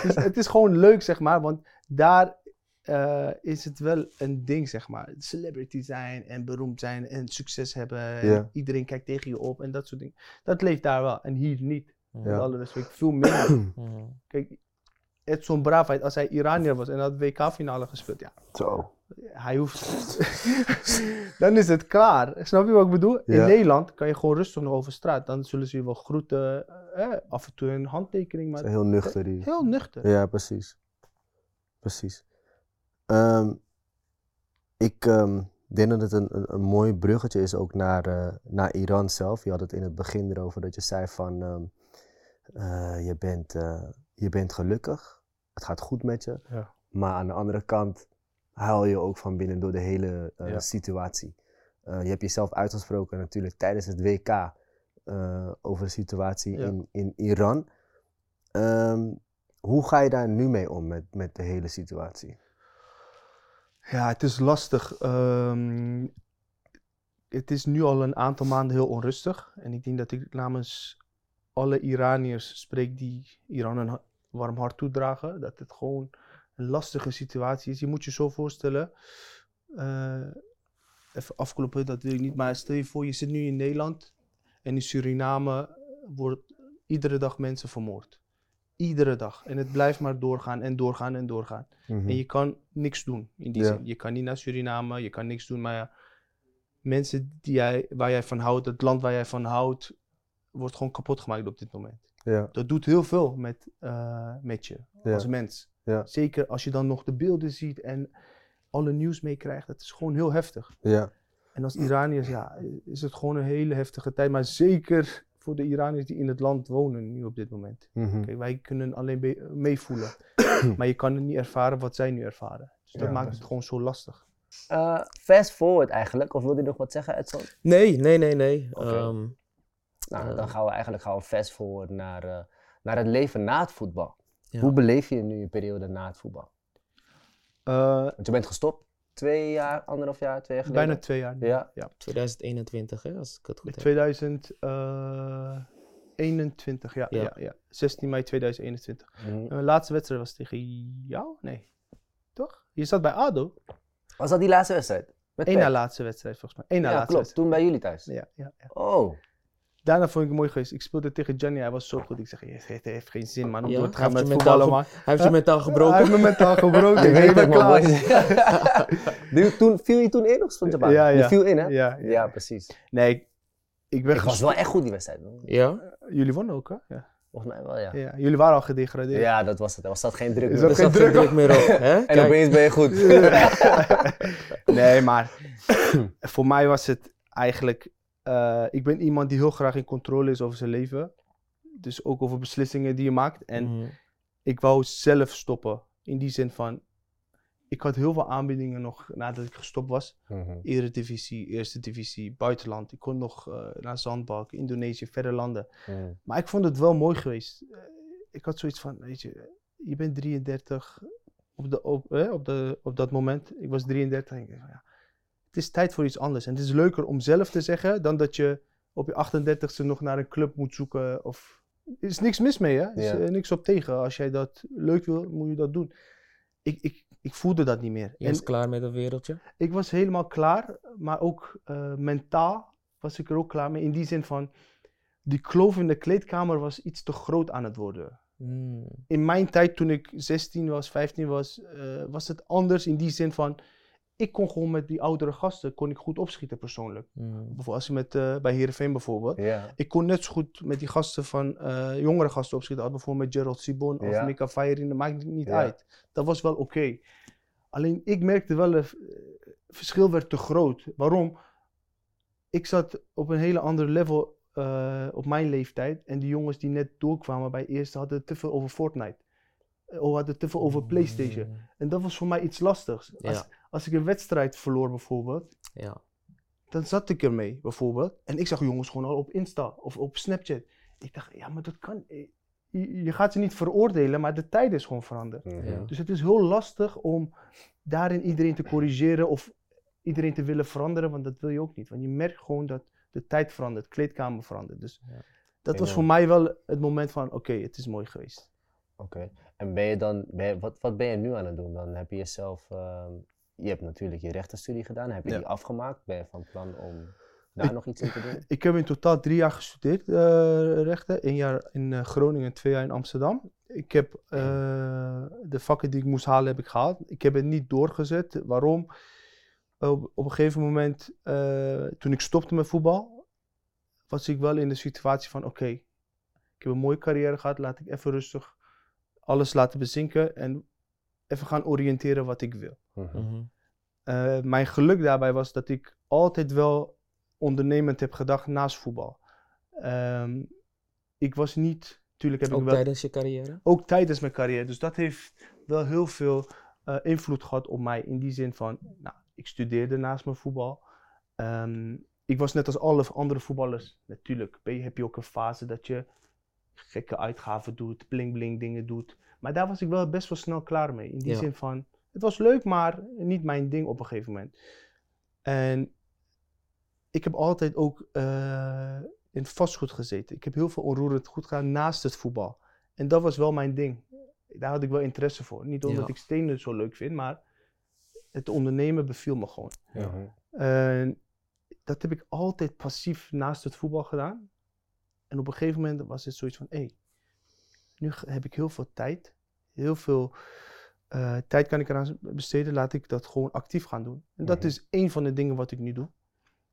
Dus het is gewoon leuk, zeg maar, want daar eh, is het wel een ding, zeg maar. Celebrity zijn en beroemd zijn en succes hebben. En iedereen kijkt tegen je op en dat soort dingen. Dat leeft daar wel en hier niet. Met Ja. alle respect, veel minder. Mhm. Kijk, Edson Braafheid, als hij Iranier was en had WK-finale gespeeld, ja, Zo. hij hoeft. dan is het klaar. Snap je wat ik bedoel? In. Nederland kan je gewoon rustig nog over straat. Dan zullen ze je wel groeten, eh, af en toe een handtekening, maar Heel nuchter. Die. heel nuchter. Ja, precies. Precies. Ehm, ik ehm, denk dat het een, een, een mooi bruggetje is ook naar, eh, naar Iran zelf. Je had het in het begin erover dat je zei van ehm, eh, je, bent, eh, je bent gelukkig, het gaat goed met je. Ja. Maar aan de andere kant huil je ook van binnen door de hele eh, Ja. situatie. Eh, je hebt jezelf uitgesproken natuurlijk tijdens het WK eh, over de situatie Ja. in, in Iran. Ehm, hoe ga je daar nu mee om met, met de hele situatie? Ja, het is lastig. Ehm, het is nu al een aantal maanden heel onrustig. En ik denk dat ik namens alle Iraniërs spreek die Iran een warm hart toedragen. Dat het gewoon een lastige situatie is. Je moet je zo voorstellen. eh, even afkloppen, dat wil ik niet. Maar stel je voor, je zit nu in Nederland. En in Suriname wordt iedere dag mensen vermoord. Iedere dag. En het blijft maar doorgaan en doorgaan en doorgaan. En je kan niks doen in die Ja. zin. Je kan niet naar Suriname, je kan niks doen. Maar ja, mensen die jij, waar jij van houdt, het land waar jij van houdt, wordt gewoon kapot gemaakt op dit moment. Ja, Dat doet heel veel met, eh, met je Ja. als mens. Ja. Zeker als je dan nog de beelden ziet en alle nieuws meekrijgt. Dat is gewoon heel heftig. ja, En als Iraniërs, ja, is het gewoon een hele heftige tijd. Maar zeker voor de Iraniërs die in het land wonen nu op dit moment. mhm. Kijk, wij kunnen alleen be- meevoelen. maar je kan het niet ervaren wat zij nu ervaren. Dus dat Ja, maakt het gewoon zo lastig. Eh, fast forward eigenlijk, of wilde je nog wat zeggen, Edson? Nee, nee, nee, nee. Ehm, Nou, Eh. dan gaan we eigenlijk gaan we fast forward naar, eh, naar het leven na het voetbal. Ja. Hoe beleef je nu je periode na het voetbal? Eh, Want je bent gestopt twee jaar, anderhalf jaar, twee jaar geleden. bijna twee jaar. nu. Ja. 2021, hè, als ik het goed heb. 2021, ja, ja. Ja. Ja, 16 mei 2021. Mhm. En Mijn laatste wedstrijd was tegen jou? Nee. Toch? Je zat bij ADO. Was dat die laatste wedstrijd? Met Eén Pek? na laatste wedstrijd volgens mij. Eén na Ja, laatste klopt. wedstrijd. Toen bij jullie thuis. Ja, ja, ja. Oh. Daarna vond ik het mooi geweest. Ik speelde tegen Gianni, hij was zo goed. Ik zeg, "Yes, het heeft geen zin man om Ja, door te hij gaan heeft met voetballen man. Hij heeft je mentaal gebroken. Hij heeft me mentaal gebroken. Ik weet het man, toen, viel je toen in of stond je baan? Ja, Je viel in, hè? Ja, Ja, ja. precies. Nee, ik, ik ben Ik was wel echt goed die wedstrijd. Ja? Jullie wonnen ook, hè? Ja. Volgens mij wel, ja. ja. Jullie waren al gedegradeerd. Ja, dat was het. Er was zat geen druk meer. dat Er geen zat geen druk druk meer op. Hè? En Kijk, opeens ben je goed. nee, maar voor mij was het eigenlijk. Eh, ik ben iemand die heel graag in controle is over zijn leven. Dus ook over beslissingen die je maakt. En mhm. ik wou zelf stoppen. In die zin van. Ik had heel veel aanbiedingen nog nadat ik gestopt was. Mhm. Eredivisie, Eerste Divisie, buitenland. Ik kon nog eh, naar Zandbak, Indonesië, verre landen. Mhm. Maar ik vond het wel mooi geweest. Eh, ik had zoiets van, weet je, je bent 33 op, de, op, eh, op, de, op dat moment. Ik was 33 en ik dacht ja, het is tijd voor iets anders. En het is leuker om zelf te zeggen dan dat je op je 38ste nog naar een club moet zoeken. Of... Er is niks mis mee, hè? Er is Ja. eh, niks op tegen. Als jij dat leuk wil, moet je dat doen. Ik, ik, ik voelde dat niet meer. Je En was klaar met dat wereldje? ik was helemaal klaar, maar ook eh, mentaal was ik er ook klaar mee. In die zin van, die kloof in de kleedkamer was iets te groot aan het worden. Mm. In mijn tijd, toen ik 16 was, 15 was, eh, was het anders in die zin van, ik kon gewoon met die oudere gasten, kon ik goed opschieten persoonlijk. Mm. Bijvoorbeeld als je met, eh, bij Heerenveen bijvoorbeeld. Ik kon net zo goed met die gasten van, eh, jongere gasten opschieten, als bijvoorbeeld met Gerald Sibon of. Mika Feyerine, dat maakt niet uit. Dat was wel oké. Alleen ik merkte wel, het verschil werd te groot. Waarom? Ik zat op een hele andere level eh, op mijn leeftijd en die jongens die net doorkwamen bij eerste hadden te veel over Fortnite. Eh, Of hadden te veel over PlayStation. Mm. En dat was voor mij iets lastigs. Ja. Als, als ik een wedstrijd verloor bijvoorbeeld, Ja. dan zat ik ermee bijvoorbeeld. En ik zag jongens gewoon al op Insta of op Snapchat. Ik dacht, ja, maar dat kan. eh, Je, je gaat ze niet veroordelen, maar de tijd is gewoon veranderd. Mhm. Ja. Dus het is heel lastig om daarin iedereen te corrigeren of iedereen te willen veranderen, want dat wil je ook niet. Want je merkt gewoon dat de tijd verandert, de kleedkamer verandert. Dus Ja. dat was voor mij wel het moment van, oké, het is mooi geweest. Oké. En ben je dan, ben je- wat, wat ben je nu aan het doen? Dan heb je jezelf, ehm, je hebt natuurlijk je rechtenstudie gedaan. Heb je Ja. die afgemaakt? Ben je van plan om daar Ik- nog iets in te doen? Ik heb in totaal drie jaar gestudeerd, eh, rechten. Eén jaar in eh, Groningen en twee jaar in Amsterdam. Ik heb eh, de vakken die ik moest halen, heb ik gehaald. Ik heb het niet doorgezet. Waarom? Op, op een gegeven moment, toen ik stopte met voetbal, was ik wel in de situatie van, oké, ik heb een mooie carrière gehad, laat ik even rustig alles laten bezinken en even gaan oriënteren wat ik wil. Mhm. Mhm. Eh, mijn geluk daarbij was dat ik altijd wel ondernemend heb gedacht naast voetbal. Ehm, ik was niet, natuurlijk heb Ook ik wel, tijdens je carrière? ook tijdens mijn carrière, dus dat heeft wel heel veel eh, invloed gehad op mij. In die zin van, nou, ik studeerde naast mijn voetbal. Ehm, ik was net als alle andere voetballers, natuurlijk ben je- heb je ook een fase dat je gekke uitgaven doet, bling bling dingen doet. Maar daar was ik wel best wel snel klaar mee. In die Ja. zin van, het was leuk, maar niet mijn ding op een gegeven moment. En ik heb altijd ook eh, in vastgoed gezeten. Ik heb heel veel onroerend goed gedaan naast het voetbal. En dat was wel mijn ding. Daar had ik wel interesse voor. Niet omdat Ja. ik stenen zo leuk vind, maar het ondernemen beviel me gewoon. En dat heb ik altijd passief naast het voetbal gedaan. En op een gegeven moment was het zoiets van, hé, hey, nu heb ik heel veel tijd. Heel veel eh, tijd kan ik eraan besteden. Laat ik dat gewoon actief gaan doen. En dat Mhm. is één van de dingen wat ik nu doe.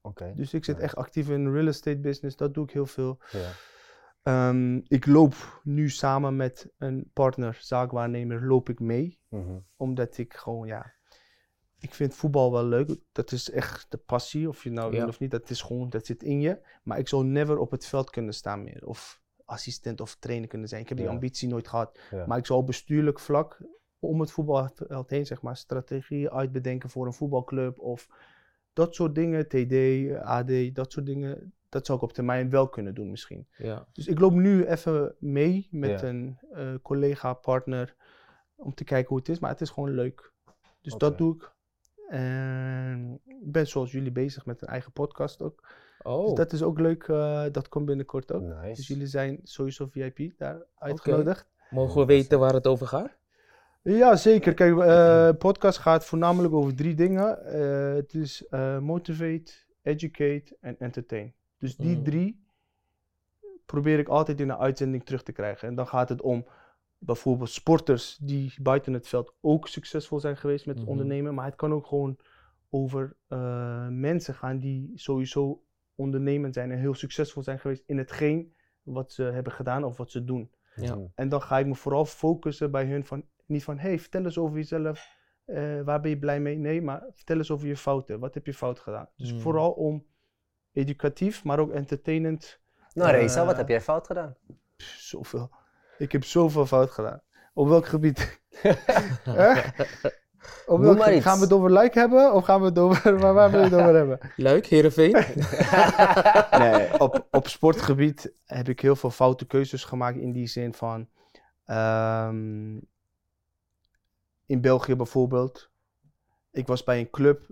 Oké. Dus ik zit Ja. echt actief in real estate business. Dat doe ik heel veel. Ja. Ehm, ik loop nu samen met een partner, zaakwaarnemer, loop ik mee. Mhm. Omdat ik gewoon, ja, ik vind voetbal wel leuk. Dat is echt de passie, of je nou wil Ja. of niet. Dat is gewoon, dat zit in je. Maar ik zou never op het veld kunnen staan meer. Of assistent of trainer kunnen zijn. Ik heb die ambitie nooit gehad. Maar ik zou bestuurlijk vlak om het voetbalveld heen, zeg maar, strategieën uitbedenken voor een voetbalclub. Of dat soort dingen, TD, AD, dat soort dingen. Dat zou ik op termijn wel kunnen doen misschien. Ja. Dus ik loop nu even mee met Ja. een eh, collega, partner, om te kijken hoe het is. Maar het is gewoon leuk. Dus dat doe ik. En ik ben zoals jullie bezig met een eigen podcast ook. Oh, Dus dat is ook leuk. eh, dat komt binnenkort ook. Dus jullie zijn sowieso VIP daar uitgenodigd. mogen we weten waar het over gaat? Ja, zeker. Kijk, eh podcast gaat voornamelijk over drie dingen. Eh, het is motivate, educate en entertain. Dus die Mm. drie probeer ik altijd in een uitzending terug te krijgen. En dan gaat het om bijvoorbeeld sporters die buiten het veld ook succesvol zijn geweest met Mhm. ondernemen. Maar het kan ook gewoon over mensen gaan die sowieso ondernemend zijn en heel succesvol zijn geweest in hetgeen wat ze hebben gedaan of wat ze doen. Ja. En dan ga ik me vooral focussen bij hun van, niet van, hey, vertel eens over jezelf, eh, waar ben je blij mee? Nee, maar vertel eens over je fouten, wat heb je fout gedaan? Dus Mm. vooral om educatief, maar ook entertainend, Nou, Reza, wat heb jij fout gedaan? Pff, zoveel. Ik heb zoveel fout gedaan. Op welk gebied? Noem maar iets. Gaan we het over like hebben of gaan we het over, waar, waar wil je het over hebben? Luik, Heerenveen? nee, op, op sportgebied heb ik heel veel foute keuzes gemaakt in die zin van. ehm, in België bijvoorbeeld. Ik was bij een club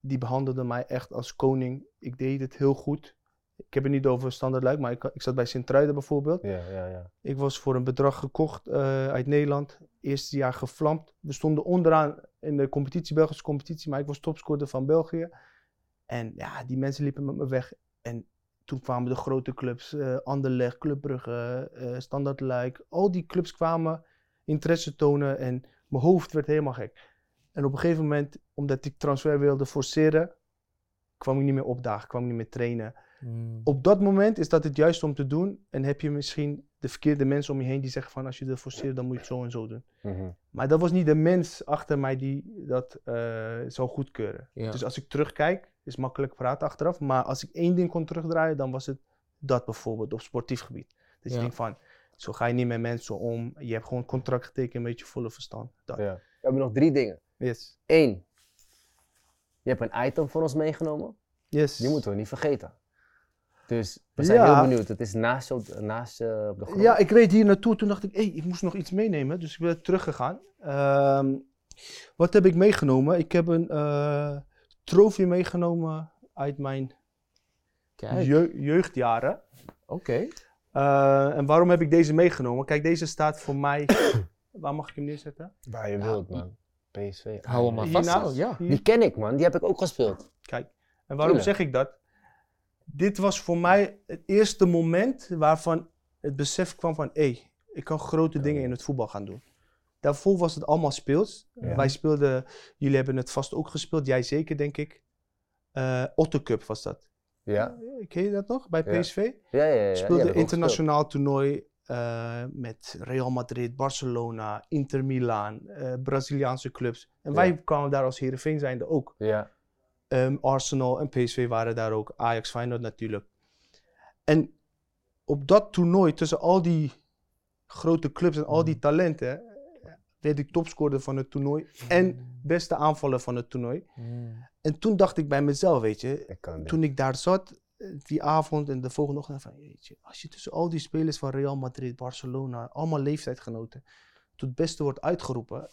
die behandelde mij echt als koning. Ik deed het heel goed. Ik heb het niet over standaard luik, maar ik, ik zat bij Sint-Truiden bijvoorbeeld. Ja, ja, ja. Ik was voor een bedrag gekocht eh, uit Nederland. Eerste jaar gevlamd. We stonden onderaan in de competitie, Belgische competitie, maar ik was topscorer van België. En ja, die mensen liepen met me weg. En toen kwamen de grote clubs, eh Anderlecht, Club Brugge, eh Standard Luik. Al die clubs kwamen interesse tonen en mijn hoofd werd helemaal gek. En op een gegeven moment, omdat ik transfer wilde forceren, kwam ik niet meer opdagen, kwam ik niet meer trainen Mm. op dat moment is dat het juist om te doen. En heb je misschien de verkeerde mensen om je heen die zeggen van als je dat forceert, dan moet je het zo en zo doen. Mhm. Maar dat was niet de mens achter mij die dat eh, zou goedkeuren. Ja. Dus als ik terugkijk, is makkelijk praten achteraf. Maar als ik één ding kon terugdraaien, dan was het dat bijvoorbeeld op sportief gebied. Dus Ja. je denkt van, zo ga je niet met mensen om. Je hebt gewoon contract getekend met je volle verstand. Dat. ja. We hebben nog drie dingen. Yes. Eén, je hebt een item voor ons meegenomen. Yes. Die moeten we niet vergeten. Dus we zijn Ja. heel benieuwd. Het is naast je, op- naast je op de grond. Ja, ik reed hier naartoe. Toen dacht ik, hé, ik moest nog iets meenemen. Dus ik ben teruggegaan. Ehm, wat heb ik meegenomen? Ik heb een eh trofee meegenomen uit mijn jeugdjaren. oké. Eh, en waarom heb ik deze meegenomen? Kijk, deze staat voor mij. Waar mag ik hem neerzetten? Waar je wilt, man. PSV. Hou hem maar vast. Hiernaast? ja. Hier. Die ken ik, man. Die heb ik ook gespeeld. Kijk, en waarom Tuurlijk. zeg ik dat? Dit was voor mij het eerste moment waarvan het besef kwam van... hé, ik kan grote dingen in het voetbal gaan doen. Daarvoor was het allemaal speels. Ja. Wij speelden, jullie hebben het vast ook gespeeld, jij zeker denk ik. Eh Otto Cup was dat. Ja. Ken je dat nog, bij. PSV? Ja, ja, ja. speelde internationaal toernooi eh, met Real Madrid, Barcelona, Inter Milan, eh, Braziliaanse clubs. En wij kwamen daar als Heerenveen zijnde ook. Ja. Ehm, Arsenal en PSV waren daar ook. Ajax, Feyenoord natuurlijk. En op dat toernooi, tussen al die grote clubs en Mm. al die talenten, werd ik topscorer van het toernooi en beste aanvaller van het toernooi. Mm. En toen dacht ik bij mezelf, weet je, Ik kan dit. toen ik daar zat, eh, die avond en de volgende ochtend, van, weet je, als je tussen al die spelers van Real Madrid, Barcelona, allemaal leeftijdgenoten, tot het beste wordt uitgeroepen,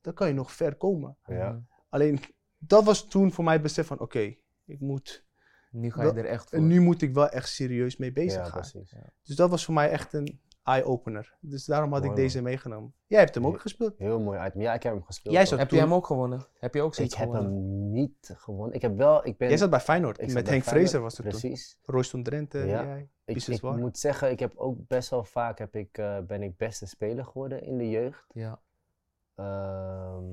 dan kan je nog ver komen. Ja. Alleen, dat was toen voor mij het besef van, oké, ik moet, Nu ga je Wel- er echt voor. en nu moet ik wel echt serieus mee bezig Ja, gaan. precies. Dus dat was voor mij echt een eye-opener. Dus daarom had Mooi, ik deze meegenomen. Jij hebt hem ook gespeeld. Heel mooi uit. Ja, ik heb hem gespeeld. Jij Heb toen- je hem ook gewonnen? Heb je ook Ik zoiets heb gewonnen? hem niet gewonnen. Ik heb wel, ik ben... Jij zat bij Feyenoord, ik met Henk. Fraser was het toen. Precies. Royston Drenthe, Ja. jij. Ik, ik moet zeggen, ik heb ook best wel vaak heb ik, eh, ben ik beste speler geworden in de jeugd. Ja. Ehm,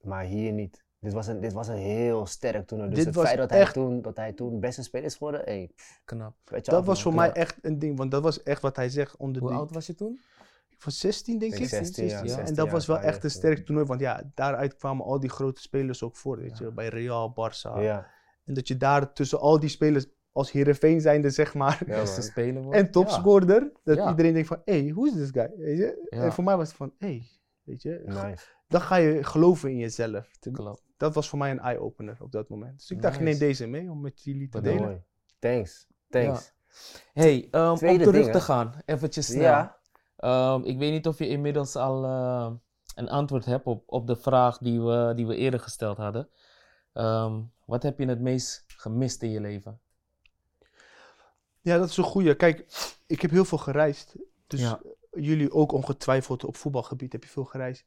maar hier niet. Dit was een, dit was een heel sterk toernooi. Dus Dit het was feit dat, echt- hij toen, dat hij toen beste speler is geworden, hey, Knap. weet je Dat af, was voor Knap. mij echt een ding, want dat was echt wat hij zegt onder Hoe die... oud was je toen? Ik was 16 denk Ik ik. 16, ja, ja. 16 En dat was wel echt een sterk toernooi, want ja, daaruit kwamen al die grote spelers ook voor, weet Ja. je, bij Real, Barça. Ja, En dat je daar tussen al die spelers als Heerenveen zijnde, zeg maar, ja Beste man. speler wordt. en topscorer, dat Ja. iedereen denkt van, hé, hey, hoe is this guy? Weet je? Ja. En voor mij was het van, hé, hey, weet je, Nice. dan ga je geloven in jezelf. Klopt. Dat was voor mij een eye-opener op dat moment. Dus ik dacht, Nice. neem deze mee om met jullie te delen. Mooi. Thanks. Thanks. Hey, ehm, om terug ding, te gaan, eventjes snel. Ja. Ehm, ik weet niet of je inmiddels al eh, een antwoord hebt op, op de vraag die we, die we eerder gesteld hadden. Ehm, wat heb je het meest gemist in je leven? Ja, dat is een goeie. Kijk, ik heb heel veel gereisd. Dus Ja. Jullie ook ongetwijfeld op voetbalgebied heb je veel gereisd.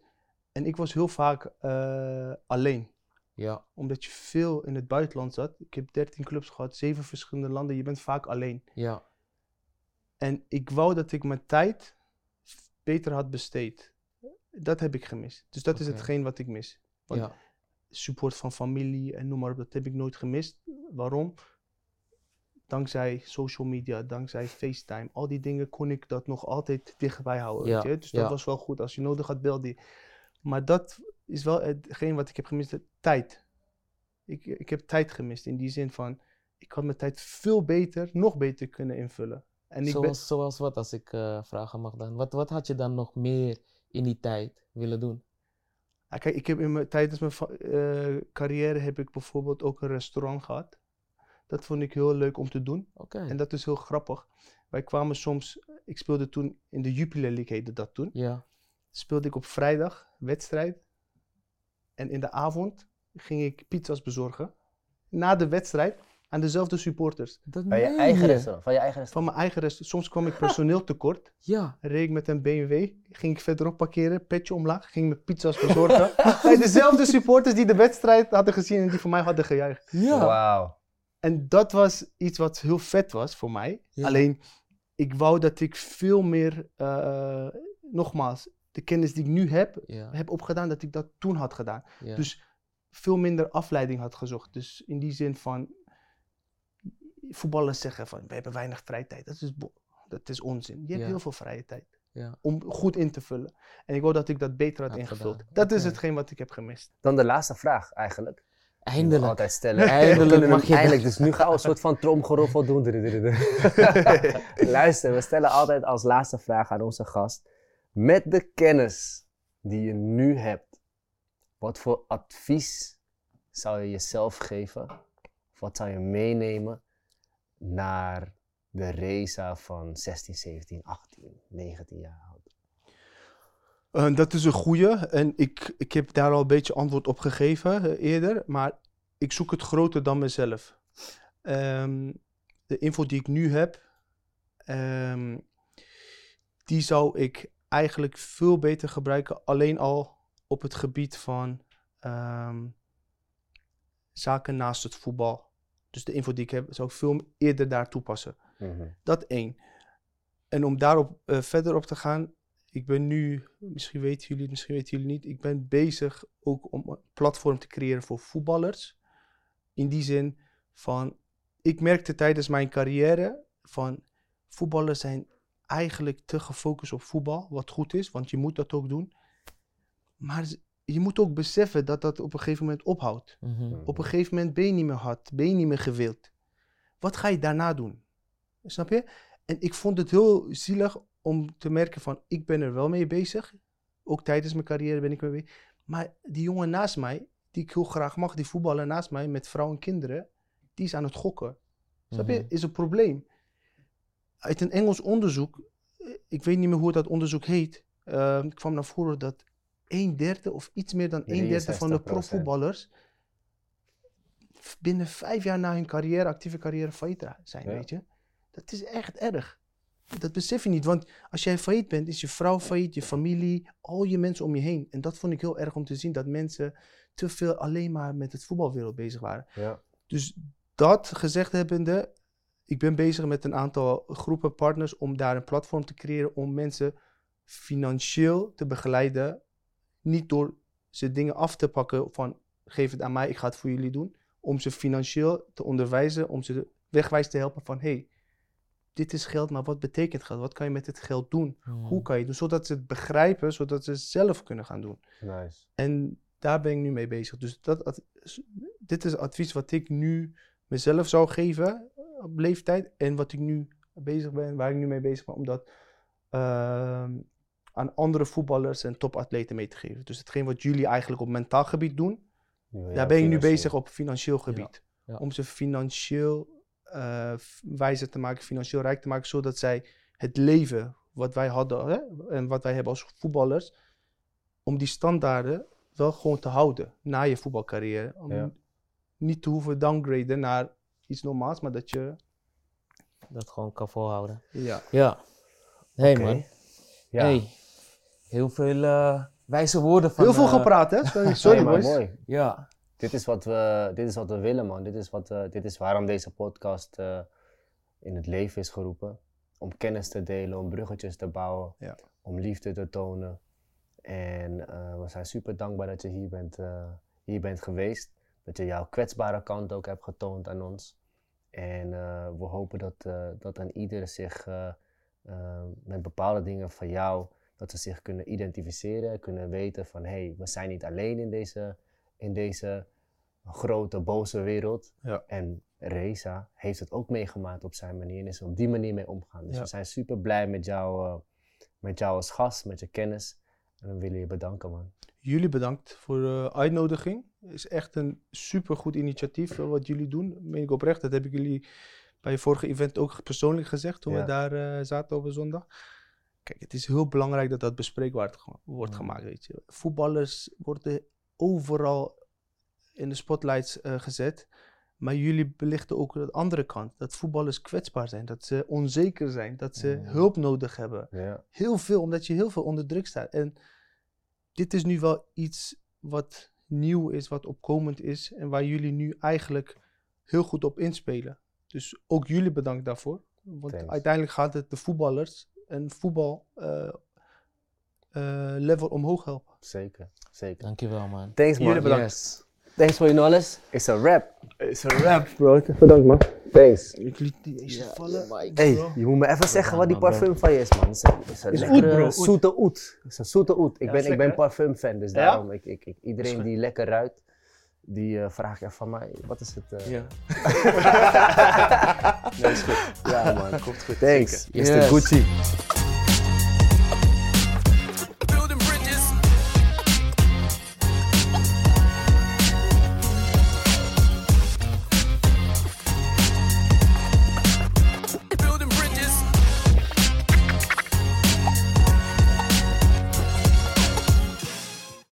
En ik was heel vaak eh, alleen. Ja, Omdat je veel in het buitenland zat. Ik heb 13 clubs gehad, zeven verschillende landen. Je bent vaak alleen. ja, En ik wou dat ik mijn tijd beter had besteed. Dat heb ik gemist. Dus dat is hetgeen wat ik mis. Want ja, support van familie en noem maar op, dat heb ik nooit gemist. Waarom? Dankzij social media, dankzij FaceTime, al die dingen kon ik dat nog altijd dichtbij houden. Ja, weet je? Dus dat ja. was wel goed. Als je nodig had, belde je. Maar dat is wel hetgeen wat ik heb gemist, tijd. Ik, ik heb tijd gemist in die zin van, ik had mijn tijd veel beter, nog beter kunnen invullen. En ik ben, zoals, zoals wat als ik eh, vragen mag dan? Wat, wat had je dan nog meer in die tijd willen doen? Kijk, ik heb in mijn, tijdens mijn eh, carrière heb ik bijvoorbeeld ook een restaurant gehad. Dat vond ik heel leuk om te doen. Oké, En dat is heel grappig. Wij kwamen soms, ik speelde toen in de Jupiler League heette dat toen. ja, Speelde ik op vrijdag wedstrijd. En in de avond ging ik pizza's bezorgen. Na de wedstrijd aan dezelfde supporters. dat Van je meen eigen je? restaurant. Van je eigen Van restaurant. mijn eigen restaurant. Soms kwam ik personeel tekort. Ja, Reed ik met een BMW. Ging ik verderop parkeren. Petje omlaag. Ging ik pizza's bezorgen. Bij dezelfde supporters die de wedstrijd hadden gezien en die voor mij hadden gejuicht. ja, Wauw. En dat was iets wat heel vet was voor mij. Ja. Alleen, ik wou dat ik veel meer, eh, nogmaals, de kennis die ik nu heb, ja, heb opgedaan, dat ik dat toen had gedaan. ja. Dus veel minder afleiding had gezocht. Dus in die zin van, voetballers zeggen van, we hebben weinig vrije tijd. Dat is, dat is onzin. Je hebt Ja. heel veel vrije tijd. Ja. Om goed in te vullen. En ik wou dat ik dat beter had Had ingevuld. gedaan. Dat is hetgeen wat ik heb gemist. Dan de laatste vraag eigenlijk. Eindelijk. altijd stellen. Eindelijk mag je eindelijk. Dus nu gaan we een soort van tromgeroffel doen. Luister, we stellen altijd als laatste vraag aan onze gast. Met de kennis die je nu hebt, wat voor advies zou je jezelf geven? Of wat zou je meenemen naar de Reza van 16, 17, 18, 19 jaar Eh, dat is een goeie. En ik, ik heb daar al een beetje antwoord op gegeven eh, eerder. Maar ik zoek het groter dan mezelf. Ehm, de info die ik nu heb, ehm, die zou ik eigenlijk veel beter gebruiken. Alleen al op het gebied van ehm, zaken naast het voetbal. Dus de info die ik heb, zou ik veel eerder daar toepassen. Mhm. Dat één. En om daarop eh, verder op te gaan, ik ben nu, misschien weten jullie het, misschien weten jullie niet, ik ben bezig ook om een platform te creëren voor voetballers. In die zin van, ik merkte tijdens mijn carrière van voetballers zijn eigenlijk te gefocust op voetbal, wat goed is, want je moet dat ook doen. Maar je moet ook beseffen dat dat op een gegeven moment ophoudt. Mhm. Op een gegeven moment ben je niet meer hard, ben je niet meer gewild. Wat ga je daarna doen? Snap je? En ik vond het heel zielig om te merken van, ik ben er wel mee bezig. Ook tijdens mijn carrière ben ik mee bezig. Maar die jongen naast mij, die ik heel graag mag, die voetballer naast mij met vrouw en kinderen, die is aan het gokken. Snap je? Mhm. Is een probleem. Uit een Engels onderzoek, eh, ik weet niet meer hoe dat onderzoek heet, eh, kwam naar voren dat een derde of iets meer dan een derde van de 63%. profvoetballers binnen vijf jaar na hun carrière, actieve carrière, failliet zijn, Ja. weet je. Dat is echt erg. Dat besef je niet, want als jij failliet bent, is je vrouw failliet, je familie, al je mensen om je heen. En dat vond ik heel erg om te zien, dat mensen te veel alleen maar met het voetbalwereld bezig waren. Ja. Dus dat gezegd hebbende, ik ben bezig met een aantal groepen partners om daar een platform te creëren om mensen financieel te begeleiden. Niet door ze dingen af te pakken van geef het aan mij, ik ga het voor jullie doen. Om ze financieel te onderwijzen, om ze wegwijs te helpen van hey, dit is geld, maar wat betekent geld? Wat kan je met dit geld doen? Hoe kan je het doen? Zodat ze het begrijpen, zodat ze het zelf kunnen gaan doen. Nice. En daar ben ik nu mee bezig. Dus dat, dit is advies wat ik nu mezelf zou geven eh, op leeftijd. En wat ik nu bezig ben, waar ik nu mee bezig ben, om dat ehm, aan andere voetballers en topatleten mee te geven. Dus hetgeen wat jullie eigenlijk op mentaal gebied doen, daar ben ik nu bezig op financieel gebied. ja. Om ze financieel eh, wijzer te maken, financieel rijk te maken, zodat zij het leven wat wij hadden hè, en wat wij hebben als voetballers, om die standaarden wel gewoon te houden na je voetbalcarrière. Om Ja. niet te hoeven downgraden naar iets normaals, maar dat je... Dat gewoon kan volhouden. Ja. Ja. Hey man. Ja. Hey. Heel veel eh, wijze woorden van... Heel veel eh, gepraat, hè? Sorry, sorry Nee, maar boys. mooi. Ja. Dit is wat we, dit is wat we willen, man. Dit is, wat, dit is waarom deze podcast eh, in het leven is geroepen. Om kennis te delen, om bruggetjes te bouwen, Ja. om liefde te tonen. En eh, we zijn super dankbaar dat je hier bent, eh, hier bent geweest. Dat je jouw kwetsbare kant ook hebt getoond aan ons. En we hopen dat, dat aan ieder zich met bepaalde dingen van jou, dat ze zich kunnen identificeren, kunnen weten van hé, hey, we zijn niet alleen in deze, in deze grote, boze wereld. Ja. En Reza heeft het ook meegemaakt op zijn manier en is er op die manier mee omgaan. Dus Ja. we zijn super blij met jou, eh, met jou als gast, met je kennis. En we willen je bedanken, man. Jullie bedankt voor de uitnodiging. Het is echt een supergoed initiatief eh, wat jullie doen. Meen ik oprecht. Dat heb ik jullie bij je vorige event ook persoonlijk gezegd toen Ja. we daar eh, zaten op een zondag. Kijk, het is heel belangrijk dat dat bespreekbaar wordt gemaakt. Weet je. Voetballers worden overal in de spotlights eh, gezet. Maar jullie belichten ook de andere kant. Dat voetballers kwetsbaar zijn. Dat ze onzeker zijn. Dat ze Mm. hulp nodig hebben. Ja, Heel veel, omdat je heel veel onder druk staat. En dit is nu wel iets wat nieuw is, wat opkomend is. En waar jullie nu eigenlijk heel goed op inspelen. Dus ook jullie bedankt daarvoor. Want Thanks. uiteindelijk gaat het de voetballers en voetbal eh, eh, level omhoog helpen. zeker, zeker. Dankjewel man. Thanks, man. Jullie bedankt. Yes. Thanks for your knowledge. It's a rap. Is een rap, bro. Bedankt, man. Thanks. Ik liet die eens vallen. Hey, je moet me even zeggen wat die parfum van je is, man. Het is een, is een Is lekkere oud, bro, oud. zoete oet. Het is een zoete oet. Ik Ja, ben, is ik ben parfumfan, dus Ja? daarom. Ik, ik, ik, iedereen die lekker ruikt, die eh vraag je van mij, wat is het? eh? Ja. Nee, is goed. Ja, man. Komt goed. Thanks, Mr. Yes. Gucci.